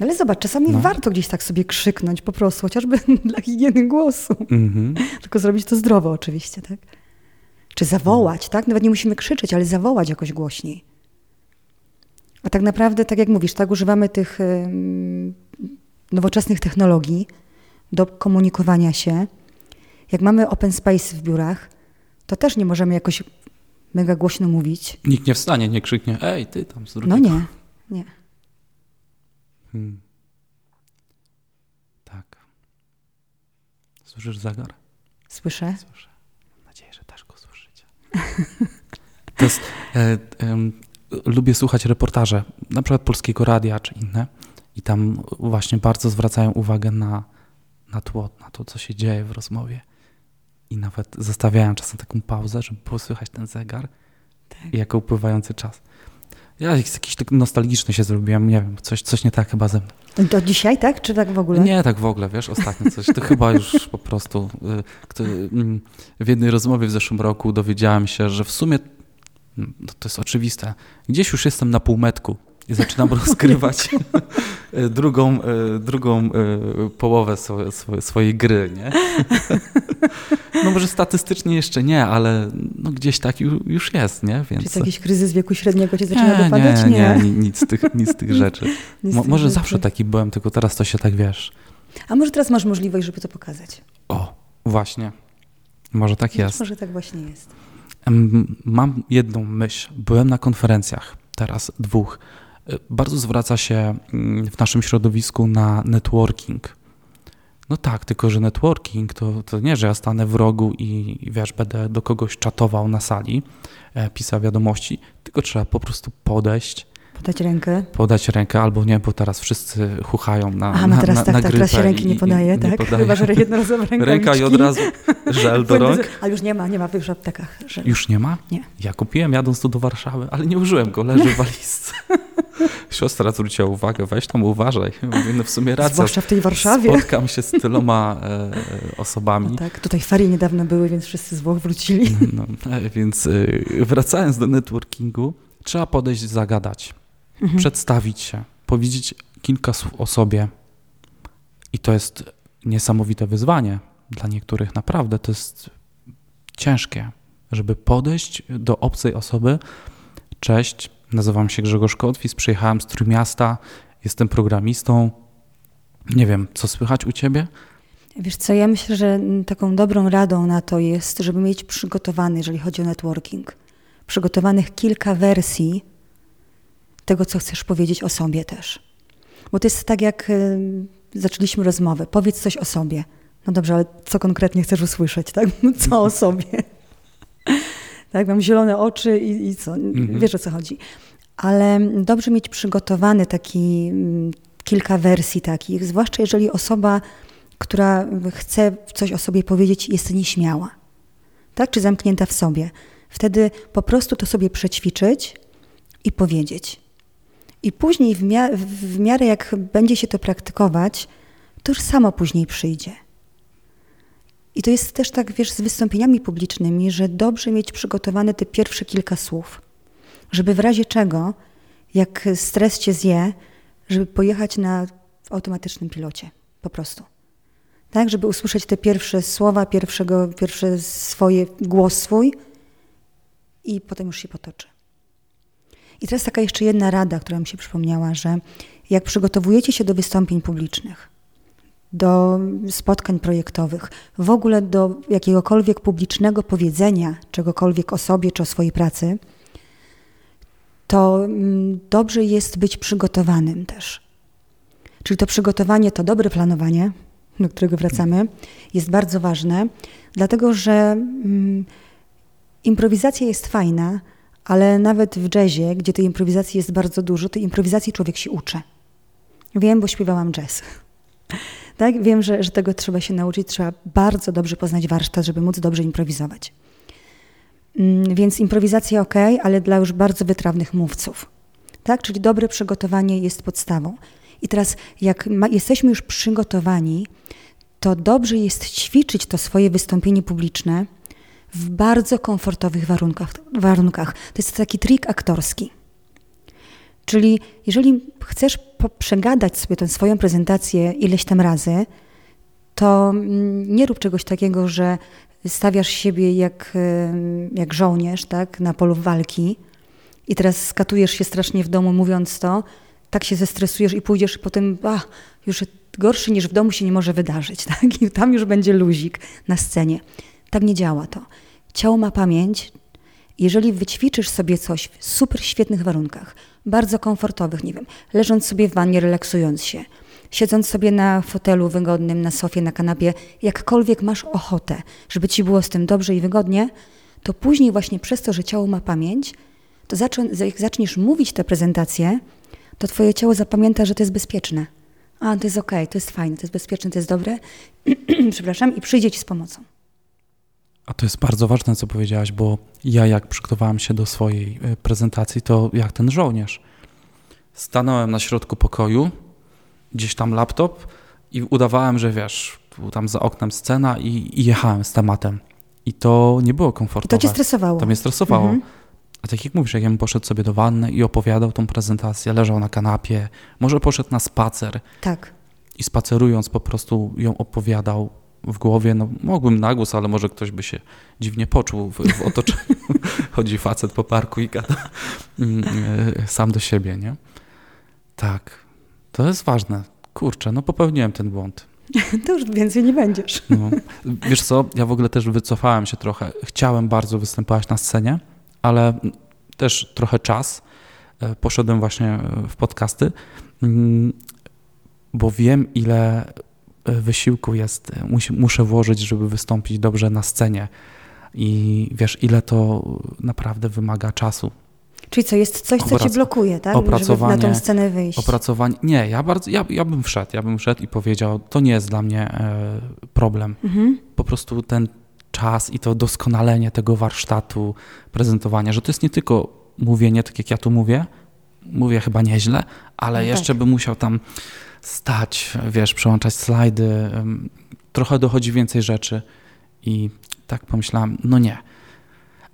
[SPEAKER 2] Ale zobacz, czasami no. warto gdzieś tak sobie krzyknąć po prostu, chociażby [laughs] dla higieny głosu. Mm -hmm. Tylko zrobić to zdrowo oczywiście, tak? Czy zawołać, tak? Nawet nie musimy krzyczeć, ale zawołać jakoś głośniej. A tak naprawdę, tak jak mówisz, tak używamy tych nowoczesnych technologii do komunikowania się. Jak mamy open space w biurach, to też nie możemy jakoś mega głośno mówić.
[SPEAKER 1] Nikt nie wstanie, nie krzyknie, ej, ty tam z drugiego.
[SPEAKER 2] No nie, nie. Hmm.
[SPEAKER 1] Tak. Słyszysz zegar?
[SPEAKER 2] Słyszę.
[SPEAKER 1] Słyszę. Mam nadzieję, że też go słyszycie. [laughs] to jest, e, e, lubię słuchać reportaże, na przykład Polskiego Radia czy inne i tam właśnie bardzo zwracają uwagę na, na tło, na to, co się dzieje w rozmowie. I nawet zostawiają czasem taką pauzę, żeby było słychać ten zegar tak. jako upływający czas. Ja jakiś tak nostalgiczny się zrobiłem, nie wiem, coś, coś nie tak chyba ze mną.
[SPEAKER 2] To dzisiaj tak, czy tak w ogóle?
[SPEAKER 1] Nie, tak w ogóle, wiesz, ostatnio coś, to chyba już po prostu y, mm, w jednej rozmowie w zeszłym roku dowiedziałem się, że w sumie, no, to jest oczywiste, gdzieś już jestem na półmetku i zaczynam [laughs] rozgrywać drugą, e, drugą e, połowę swojej gry, nie? [laughs] No może statystycznie jeszcze nie, ale no gdzieś tak już jest, nie?
[SPEAKER 2] Więc... Czy jakiś kryzys wieku średniego cię zaczyna nie, dopadać?
[SPEAKER 1] Nie, nie, nie, nic z tych, nic z tych [laughs] rzeczy. Mo, tych może rzeczy. zawsze taki byłem, tylko teraz to się tak wiesz.
[SPEAKER 2] A może teraz masz możliwość, żeby to pokazać?
[SPEAKER 1] O, właśnie. Może tak jest.
[SPEAKER 2] Może tak właśnie jest.
[SPEAKER 1] Mam jedną myśl. Byłem na konferencjach, teraz dwóch bardzo zwraca się mm, w naszym środowisku na networking. No tak, tylko że networking to, to nie, że ja stanę w rogu i wiesz, będę do kogoś czatował na sali, e, pisał wiadomości, tylko trzeba po prostu podejść,
[SPEAKER 2] Podać rękę.
[SPEAKER 1] Podać rękę, albo nie, bo teraz wszyscy chuchają na
[SPEAKER 2] A, no teraz na, tak, na tak, teraz się ręki nie podaje, tak? Nie podaje. Chyba, że jednorazowe [laughs] rękawiczki.
[SPEAKER 1] Ręka i od razu żel [laughs] do rąk.
[SPEAKER 2] A już nie ma, nie ma już w aptekach żel.
[SPEAKER 1] Już nie ma?
[SPEAKER 2] Nie.
[SPEAKER 1] Ja kupiłem jadąc tu do Warszawy, ale nie użyłem go, leży w walizce. [laughs] Siostra zwróciła uwagę, weź tam uważaj. [laughs] Mówię, no w sumie racja.
[SPEAKER 2] Zwłaszcza w tej Warszawie.
[SPEAKER 1] Spotkam się z tyloma e, osobami. No
[SPEAKER 2] tak, tutaj ferie niedawno były, więc wszyscy z Włoch wrócili.
[SPEAKER 1] No, e, więc e, wracając do networkingu, trzeba podejść, zagadać mhm. przedstawić się, powiedzieć kilka słów o sobie. I to jest niesamowite wyzwanie dla niektórych. Naprawdę to jest ciężkie, żeby podejść do obcej osoby. Cześć, nazywam się Grzegorz Kotwis, przyjechałem z Trójmiasta, jestem programistą. Nie wiem, co słychać u ciebie?
[SPEAKER 2] Wiesz co, ja myślę, że taką dobrą radą na to jest, żeby mieć przygotowany, jeżeli chodzi o networking, przygotowanych kilka wersji tego, co chcesz powiedzieć o sobie też. Bo to jest tak, jak y, zaczęliśmy rozmowę. Powiedz coś o sobie. No dobrze, ale co konkretnie chcesz usłyszeć, tak? [laughs] Co o sobie? Tak, mam zielone oczy i, i co? Mhm. Wiesz o co chodzi. Ale dobrze mieć przygotowany taki mm, kilka wersji takich, zwłaszcza jeżeli osoba, która chce coś o sobie powiedzieć, jest nieśmiała. Tak? Czy zamknięta w sobie. Wtedy po prostu to sobie przećwiczyć i powiedzieć. I później, w, mia w miarę jak będzie się to praktykować, to już samo później przyjdzie. I to jest też tak, wiesz, z wystąpieniami publicznymi, że dobrze mieć przygotowane te pierwsze kilka słów, żeby w razie czego, jak stres cię zje, żeby pojechać na automatycznym pilocie, po prostu. tak, żeby usłyszeć te pierwsze słowa, pierwszego, pierwsze swoje, głos swój i potem już się potoczy. I teraz taka jeszcze jedna rada, która mi się przypomniała, że jak przygotowujecie się do wystąpień publicznych, do spotkań projektowych, w ogóle do jakiegokolwiek publicznego powiedzenia czegokolwiek o sobie czy o swojej pracy, to mm, dobrze jest być przygotowanym też. Czyli to przygotowanie, to dobre planowanie, do którego wracamy, jest bardzo ważne, dlatego że mm, improwizacja jest fajna, ale nawet w jazzie, gdzie tej improwizacji jest bardzo dużo, tej improwizacji człowiek się uczy. Wiem, bo śpiewałam jazz. Tak? Wiem, że, że tego trzeba się nauczyć, trzeba bardzo dobrze poznać warsztat, żeby móc dobrze improwizować. Mm, więc improwizacja ok, ale dla już bardzo wytrawnych mówców. Tak? Czyli dobre przygotowanie jest podstawą. I teraz, jak ma, jesteśmy już przygotowani, to dobrze jest ćwiczyć to swoje wystąpienie publiczne w bardzo komfortowych warunkach. warunkach. To jest taki trik aktorski. Czyli jeżeli chcesz przegadać sobie tę swoją prezentację ileś tam razy, to mm, nie rób czegoś takiego, że stawiasz siebie jak, jak żołnierz tak, na polu walki i teraz skatujesz się strasznie w domu mówiąc to, tak się zestresujesz i pójdziesz potem, a, już gorszy niż w domu się nie może wydarzyć, [laughs] tak? I tam już będzie luzik na scenie. Tak nie działa to. Ciało ma pamięć. Jeżeli wyćwiczysz sobie coś w super świetnych warunkach, bardzo komfortowych, nie wiem, leżąc sobie w wannie, relaksując się, siedząc sobie na fotelu wygodnym, na sofie, na kanapie, jakkolwiek masz ochotę, żeby ci było z tym dobrze i wygodnie, to później właśnie przez to, że ciało ma pamięć, to jak zaczniesz mówić tę prezentację, to twoje ciało zapamięta, że to jest bezpieczne. A, to jest okej, okay, to jest fajne, to jest bezpieczne, to jest dobre, [clears throat] przepraszam, i przyjdzie ci z pomocą.
[SPEAKER 1] A to jest bardzo ważne, co powiedziałaś, bo ja jak przygotowałem się do swojej e, prezentacji, to jak ten żołnierz. Stanąłem na środku pokoju, gdzieś tam laptop i udawałem, że wiesz, był tam za oknem scena i, i jechałem z tematem. I to nie było komfortowe.
[SPEAKER 2] I to cię stresowało.
[SPEAKER 1] To mnie stresowało. Mhm. A tak jak mówisz, jak ja bym poszedł sobie do wanny i opowiadał tą prezentację, leżał na kanapie, może poszedł na spacer.
[SPEAKER 2] Tak.
[SPEAKER 1] I spacerując po prostu ją opowiadał w głowie, no mógłbym na głos, ale może ktoś by się dziwnie poczuł w, w otoczeniu. [laughs] Chodzi facet po parku i gada mm, e, sam do siebie, nie? Tak, to jest ważne. Kurczę, no popełniłem ten błąd. [laughs]
[SPEAKER 2] To już więcej nie będziesz. No.
[SPEAKER 1] Wiesz co, ja w ogóle też wycofałem się trochę. Chciałem bardzo występować na scenie, ale też trochę czas. E, poszedłem właśnie w podcasty, mm, bo wiem, ile wysiłku jest, muszę włożyć, żeby wystąpić dobrze na scenie. I wiesz, ile to naprawdę wymaga czasu.
[SPEAKER 2] Czyli co, jest coś, co cię blokuje, tak? Opracowanie, żeby na tę scenę wyjść.
[SPEAKER 1] Opracowanie. Nie, ja bardzo, ja, ja bym wszedł, ja bym wszedł i powiedział, to nie jest dla mnie e, problem. Mhm. Po prostu ten czas i to doskonalenie tego warsztatu, prezentowania, że to jest nie tylko mówienie, tak jak ja tu mówię, mówię chyba nieźle, ale no jeszcze tak. bym musiał tam stać, wiesz, przełączać slajdy, trochę dochodzi więcej rzeczy i tak pomyślałem, no nie.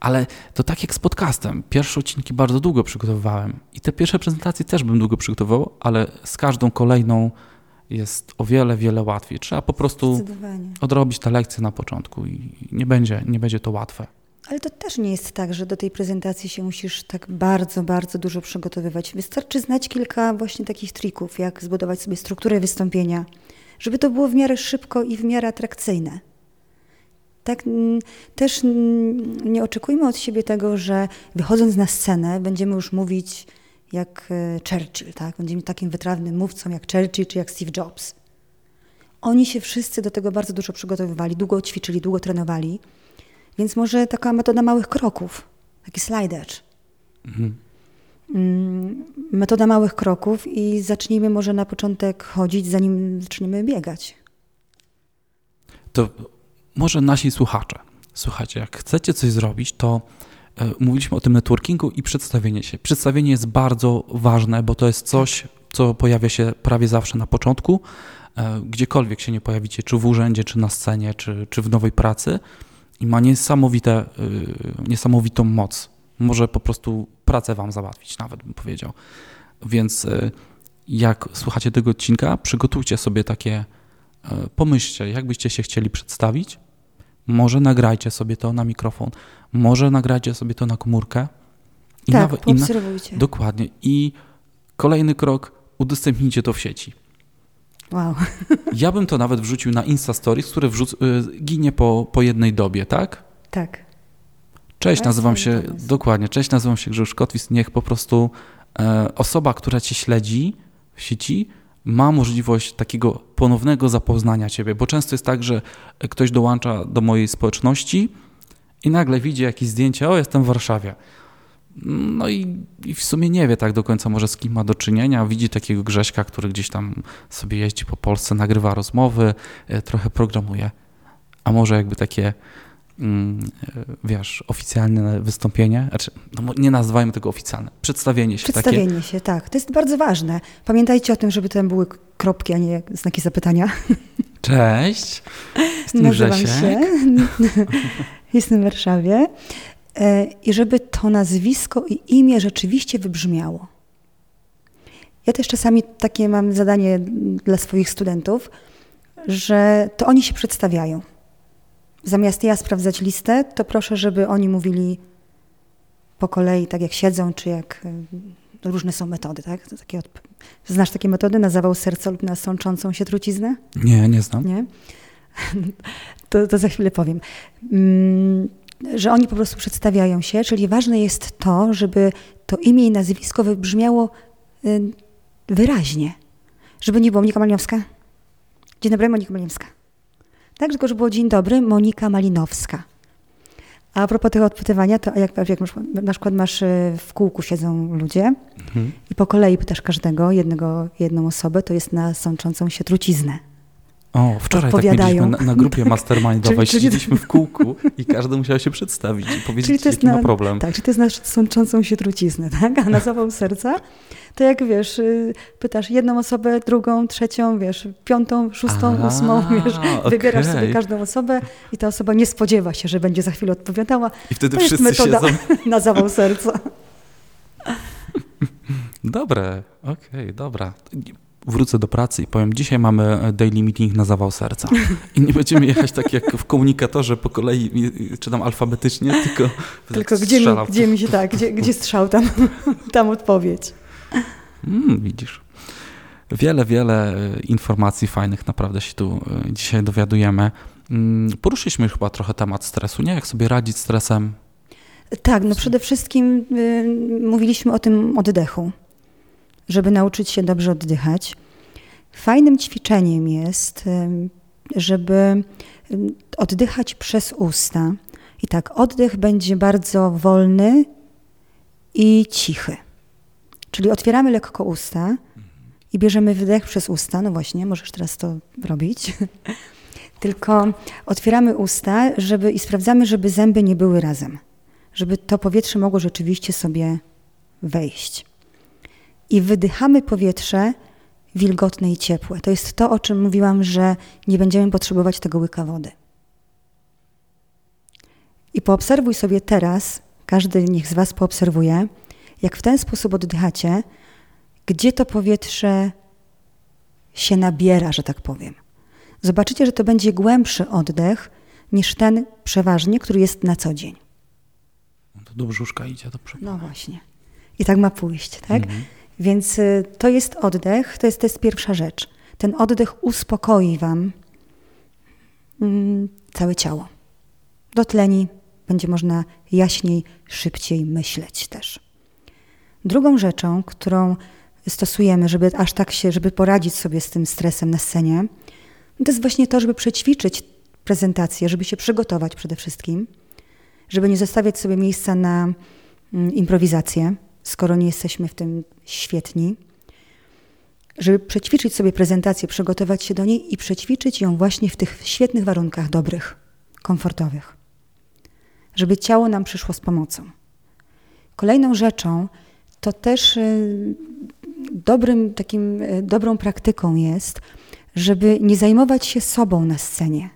[SPEAKER 1] Ale to tak jak z podcastem. Pierwsze odcinki bardzo długo przygotowywałem i te pierwsze prezentacje też bym długo przygotowywał, ale z każdą kolejną jest o wiele, wiele łatwiej. Trzeba po prostu odrobić te lekcje na początku i nie będzie, nie będzie to łatwe.
[SPEAKER 2] Ale to też nie jest tak, że do tej prezentacji się musisz tak bardzo, bardzo dużo przygotowywać. Wystarczy znać kilka właśnie takich trików, jak zbudować sobie strukturę wystąpienia, żeby to było w miarę szybko i w miarę atrakcyjne. Tak, też nie oczekujmy od siebie tego, że wychodząc na scenę będziemy już mówić jak e, Churchill, tak? Będziemy takim wytrawnym mówcą jak Churchill czy jak Steve Jobs. Oni się wszyscy do tego bardzo dużo przygotowywali, długo ćwiczyli, długo trenowali. Więc może taka metoda małych kroków, taki edge. Mhm. Mm, metoda małych kroków i zacznijmy może na początek chodzić, zanim zaczniemy biegać.
[SPEAKER 1] To może nasi słuchacze, słuchajcie, jak chcecie coś zrobić, to e, mówiliśmy o tym networkingu i przedstawienie się. Przedstawienie jest bardzo ważne, bo to jest coś, co pojawia się prawie zawsze na początku, e, gdziekolwiek się nie pojawicie, czy w urzędzie, czy na scenie, czy, czy w nowej pracy i ma niesamowite, y, niesamowitą moc. Może po prostu pracę wam załatwić, nawet bym powiedział. Więc y, jak słuchacie tego odcinka, przygotujcie sobie takie e, pomyślcie, jakbyście się chcieli przedstawić. Może nagrajcie sobie to na mikrofon, może nagrajcie sobie to na komórkę.
[SPEAKER 2] I tak, nawet, obserwujcie.
[SPEAKER 1] Na, dokładnie. I kolejny krok, udostępnijcie to w sieci.
[SPEAKER 2] Wow. [laughs]
[SPEAKER 1] Ja bym to nawet wrzucił na Insta Stories, które wrzuc, y, ginie po, po jednej dobie, tak?
[SPEAKER 2] Tak.
[SPEAKER 1] Cześć, nazywam się, dokładnie, cześć, nazywam się Grzegorz Kotwis. Niech po prostu e, osoba, która cię śledzi w sieci, ma możliwość takiego ponownego zapoznania ciebie, bo często jest tak, że ktoś dołącza do mojej społeczności i nagle widzi jakieś zdjęcie, o jestem w Warszawie. No i, i, w sumie nie wie tak do końca może z kim ma do czynienia. Widzi takiego Grześka, który gdzieś tam sobie jeździ po Polsce, nagrywa rozmowy, e, trochę programuje. A może jakby takie Mm, wiesz, oficjalne wystąpienie, znaczy, no nie nazywajmy tego oficjalne, przedstawienie się.
[SPEAKER 2] Przedstawienie
[SPEAKER 1] takie.
[SPEAKER 2] się, tak. To jest bardzo ważne. Pamiętajcie o tym, żeby tam były kropki, a nie znaki zapytania. [laughs]
[SPEAKER 1] Cześć,
[SPEAKER 2] jestem Nazywam się, [laughs] jestem w Warszawie. E, I żeby to nazwisko i imię rzeczywiście wybrzmiało. Ja też czasami takie mam zadanie dla swoich studentów, że to oni się przedstawiają zamiast ja sprawdzać listę, to proszę, żeby oni mówili po kolei, tak jak siedzą, czy jak y, różne są metody, tak? Takie od... Znasz takie metody na zawał serca lub na sączącą się truciznę?
[SPEAKER 1] Nie, nie znam.
[SPEAKER 2] Nie? [laughs] To, to za chwilę powiem. Że oni po prostu przedstawiają się, czyli ważne jest to, żeby to imię i nazwisko wybrzmiało y, wyraźnie. Żeby nie było Monika Maliniowska. Dzień dobry, Monika Maliniowska. Tak, tylko że było dzień dobry, Monika Malinowska. A propos tego odpytywania, to jak, jak na przykład masz y, w kółku siedzą ludzie mhm. i po kolei pytasz każdego, jednego, jedną osobę, to jest na sączącą się truciznę.
[SPEAKER 1] O, wczoraj tak mieliśmy na, na grupie [laughs] mastermindowej, czyli, siedzieliśmy w kółku i każdy musiał się przedstawić i powiedzieć, czyli to jest jaki na, ma problem.
[SPEAKER 2] Tak, czyli to jest na sączącą się truciznę, tak? A na zawał serca to jak wiesz, y, pytasz jedną osobę, drugą, trzecią, wiesz, piątą, szóstą, A, ósmą, [laughs] wiesz, okay. wybierasz sobie każdą osobę i ta osoba nie spodziewa się, że będzie za chwilę odpowiadała.
[SPEAKER 1] I wtedy
[SPEAKER 2] to
[SPEAKER 1] wszyscy
[SPEAKER 2] jest metoda
[SPEAKER 1] siedzą. [laughs]
[SPEAKER 2] na zawał serca.
[SPEAKER 1] Dobre, okej, okay, dobra wrócę do pracy i powiem, dzisiaj mamy daily meeting na zawał serca. I nie będziemy jechać tak jak w komunikatorze po kolei, czy tam alfabetycznie, tylko [laughs]
[SPEAKER 2] Tylko gdzie mi, gdzie mi się tak, gdzie, gdzie strzał, tam, [laughs] tam odpowiedź.
[SPEAKER 1] Mm, widzisz. Wiele, wiele e, informacji fajnych naprawdę się tu e, dzisiaj dowiadujemy. Mm, poruszyliśmy chyba trochę temat stresu, nie? Jak sobie radzić z stresem?
[SPEAKER 2] Tak, no przede wszystkim y, mówiliśmy o tym oddechu żeby nauczyć się dobrze oddychać. Fajnym ćwiczeniem jest, żeby oddychać przez usta. I tak, oddech będzie bardzo wolny i cichy. Czyli otwieramy lekko usta i bierzemy wydech przez usta. No właśnie, możesz teraz to robić. [laughs] Tylko otwieramy usta żeby, i sprawdzamy, żeby zęby nie były razem. Żeby to powietrze mogło rzeczywiście sobie wejść i wydychamy powietrze wilgotne i ciepłe. To jest to, o czym mówiłam, że nie będziemy potrzebować tego łyka wody. I poobserwuj sobie teraz, każdy niech z Was poobserwuje, jak w ten sposób oddychacie, gdzie to powietrze się nabiera, że tak powiem. Zobaczycie, że to będzie głębszy oddech niż ten przeważnie, który jest na co dzień.
[SPEAKER 1] No to do brzuszka idzie, do przodu.
[SPEAKER 2] No właśnie. I tak ma pójść, tak? Mhm. Więc y, to jest oddech, to jest, to jest pierwsza rzecz. Ten oddech uspokoi Wam mm, całe ciało. Dotleni, będzie można jaśniej, szybciej myśleć też. Drugą rzeczą, którą stosujemy, żeby aż tak się, żeby poradzić sobie z tym stresem na scenie, to jest właśnie to, żeby przećwiczyć prezentację, żeby się przygotować przede wszystkim, żeby nie zostawiać sobie miejsca na mm, improwizację, skoro nie jesteśmy w tym świetni, żeby przećwiczyć sobie prezentację, przygotować się do niej i przećwiczyć ją właśnie w tych świetnych warunkach, dobrych, komfortowych. Żeby ciało nam przyszło z pomocą. Kolejną rzeczą to też y, dobrym, takim, y, dobrą praktyką jest, żeby nie zajmować się sobą na scenie.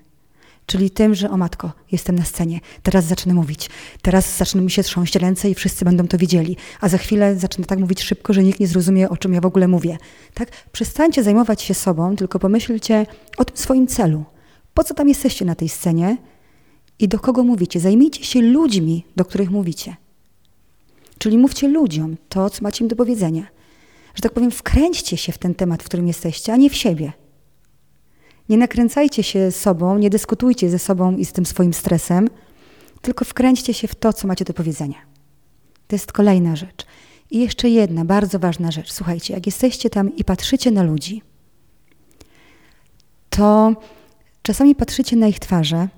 [SPEAKER 2] Czyli tym, że o matko, jestem na scenie, teraz zacznę mówić, teraz zacznę mi się trząść ręce i wszyscy będą to widzieli, a za chwilę zacznę tak mówić szybko, że nikt nie zrozumie, o czym ja w ogóle mówię. Tak? Przestańcie zajmować się sobą, tylko pomyślcie o tym swoim celu. Po co tam jesteście na tej scenie i do kogo mówicie? Zajmijcie się ludźmi, do których mówicie. Czyli mówcie ludziom to, co macie im do powiedzenia. Że tak powiem, wkręćcie się w ten temat, w którym jesteście, a nie w siebie. Nie nakręcajcie się sobą, nie dyskutujcie ze sobą i z tym swoim stresem, tylko wkręćcie się w to, co macie do powiedzenia. To jest kolejna rzecz. I jeszcze jedna bardzo ważna rzecz. Słuchajcie, jak jesteście tam i patrzycie na ludzi, to czasami patrzycie na ich twarze,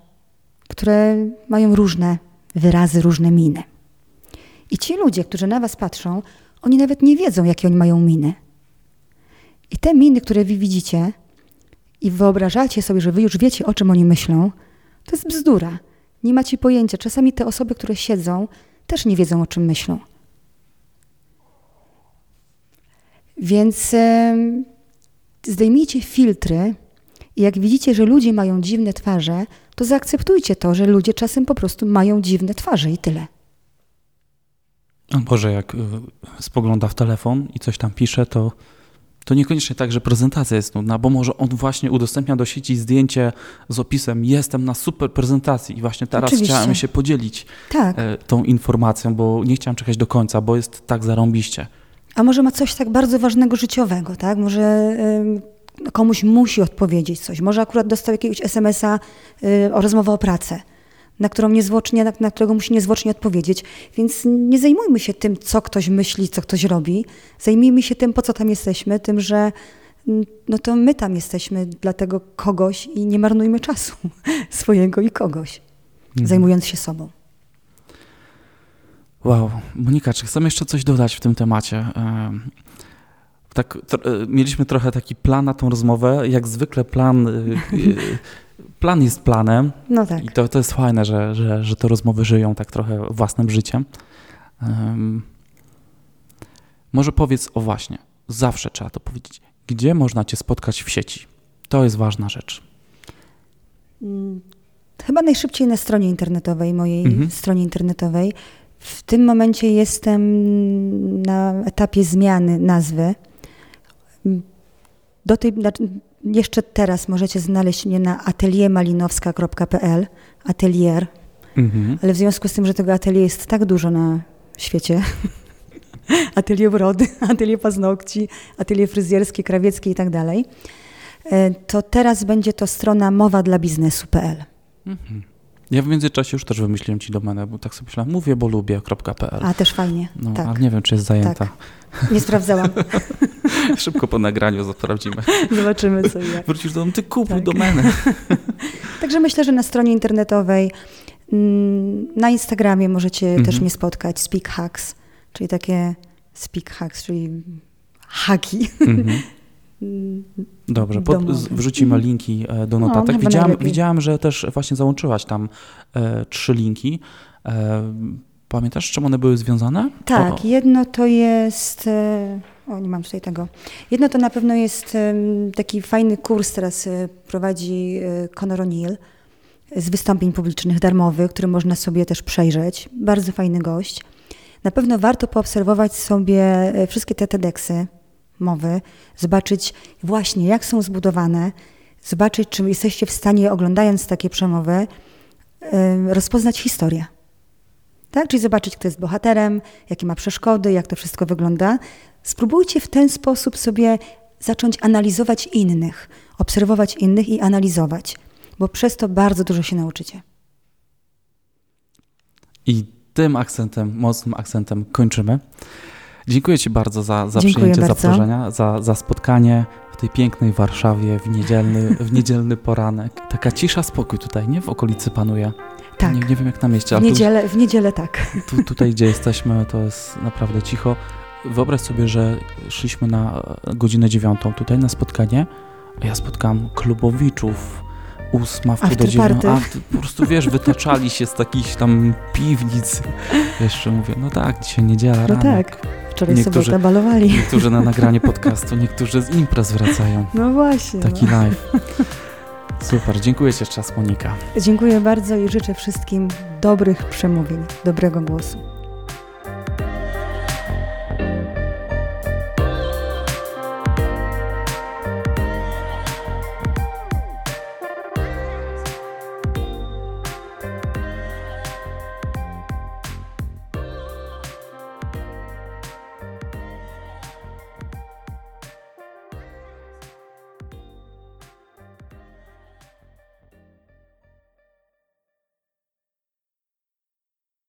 [SPEAKER 2] które mają różne wyrazy, różne miny. I ci ludzie, którzy na was patrzą, oni nawet nie wiedzą, jakie oni mają miny. I te miny, które wy widzicie, i wyobrażacie sobie, że wy już wiecie, o czym oni myślą, to jest bzdura. Nie macie pojęcia. Czasami te osoby, które siedzą, też nie wiedzą, o czym myślą. Więc zdejmijcie filtry i jak widzicie, że ludzie mają dziwne twarze, to zaakceptujcie to, że ludzie czasem po prostu mają dziwne twarze i tyle.
[SPEAKER 1] Boże, jak y, spogląda w telefon i coś tam pisze, to to niekoniecznie tak, że prezentacja jest nudna, bo może on właśnie udostępnia do sieci zdjęcie z opisem jestem na super prezentacji i właśnie teraz Oczywiście. chciałem się podzielić tak. E, tą informacją, bo nie chciałem czekać do końca, bo jest tak zarąbiście.
[SPEAKER 2] A może ma coś tak bardzo ważnego życiowego, tak? Może komuś musi odpowiedzieć coś. Może akurat dostał jakiegoś SMS-a y, o rozmowę o pracę na, którą niezwłocznie, na, na którego musi niezwłocznie odpowiedzieć. Więc nie zajmujmy się tym, co ktoś myśli, co ktoś robi. Zajmijmy się tym, po co tam jesteśmy, tym, że mm, no to my tam jesteśmy dla tego kogoś i nie marnujmy czasu [laughs] swojego i kogoś, mhm. zajmując się sobą.
[SPEAKER 1] Wow, Monika, czy chcę jeszcze coś dodać w tym temacie? Tak, to, e, mieliśmy trochę taki plan na tą rozmowę. Jak zwykle plan e, plan jest planem. No tak. I to, to jest fajne, że, że, że te rozmowy żyją tak trochę własnym życiem. Um, może powiedz o właśnie, zawsze trzeba to powiedzieć, gdzie można Cię spotkać w sieci? To jest ważna rzecz.
[SPEAKER 2] Mm, chyba najszybciej na stronie internetowej, mojej mhm. stronie internetowej. W tym momencie jestem na etapie zmiany nazwy. Do tej, znaczy, jeszcze teraz możecie znaleźć mnie na ateliermalinowska.pl, atelier, mhm. ale w związku z tym, że tego atelier jest tak dużo na świecie, [laughs] atelier brody, [laughs] atelier paznokci, atelier fryzjerski, krawiecki i tak dalej, e, to teraz będzie to strona mowa dla biznesu.pl. Mhm.
[SPEAKER 1] Ja w międzyczasie już też wymyśliłem ci domenę, bo tak sobie myślałem, mówię, bo lubię.pl.
[SPEAKER 2] A, też fajnie.
[SPEAKER 1] No,
[SPEAKER 2] tak.
[SPEAKER 1] ale nie wiem, czy jest zajęta. Tak.
[SPEAKER 2] Nie sprawdzałam. [laughs] [laughs]
[SPEAKER 1] Szybko po nagraniu sprawdzimy. [laughs]
[SPEAKER 2] Zobaczymy co jak.
[SPEAKER 1] Wrócisz do domu, ty kupuj tak. domenę. [laughs]
[SPEAKER 2] Także myślę, że na stronie internetowej, mm, na Instagramie możecie mhm. też mnie spotkać, Speak Hacks, czyli takie Speak Hacks, czyli haki. Mhm.
[SPEAKER 1] Dobrze, pod, wrzucimy mhm. linki e, do notatek. No, widziałam, widziałam, że też właśnie załączyłaś tam e, trzy linki. E, pamiętasz, z czym one były związane?
[SPEAKER 2] Tak, o. jedno to jest. E, o, nie mam tutaj tego. Jedno to na pewno jest taki fajny kurs, teraz e, prowadzi Conor O'Neill z wystąpień publicznych darmowych, który można sobie też przejrzeć. Bardzo fajny gość. Na pewno warto poobserwować sobie wszystkie te TEDxy, mowy, zobaczyć właśnie jak są zbudowane, zobaczyć, czy jesteście w stanie, oglądając takie przemowy, rozpoznać historię. Tak? Czyli zobaczyć, kto jest bohaterem, jakie ma przeszkody, jak to wszystko wygląda. Spróbujcie w ten sposób sobie zacząć analizować innych, obserwować innych i analizować, bo przez to bardzo dużo się nauczycie.
[SPEAKER 1] I tym akcentem, mocnym akcentem kończymy. Dziękuję Ci bardzo za, za przyjęcie bardzo. zaproszenia, za, za spotkanie w tej pięknej Warszawie w niedzielny, w niedzielny poranek. Taka cisza, spokój tutaj, nie? W okolicy panuje. Tak. Nie, nie wiem jak na mieście.
[SPEAKER 2] W niedzielę, tu, w niedzielę tak.
[SPEAKER 1] Tu, tutaj, gdzie jesteśmy, to jest naprawdę cicho. Wyobraź sobie, że szliśmy na godzinę dziewiątą tutaj na spotkanie, a ja spotkałam klubowiczów, ósma w do dziewiątej. A po prostu wiesz, wytaczali się z takich tam piwnic. Jeszcze mówię, no tak, dzisiaj niedziela, no ranek. tak.
[SPEAKER 2] Wczoraj niektórzy, sobotę balowali.
[SPEAKER 1] Niektórzy na [laughs] nagranie podcastu, niektórzy z imprez wracają.
[SPEAKER 2] No właśnie.
[SPEAKER 1] Taki
[SPEAKER 2] no.
[SPEAKER 1] live. Super, dziękuję Ci jeszcze raz Monika.
[SPEAKER 2] Dziękuję bardzo i życzę wszystkim dobrych przemówień, dobrego głosu.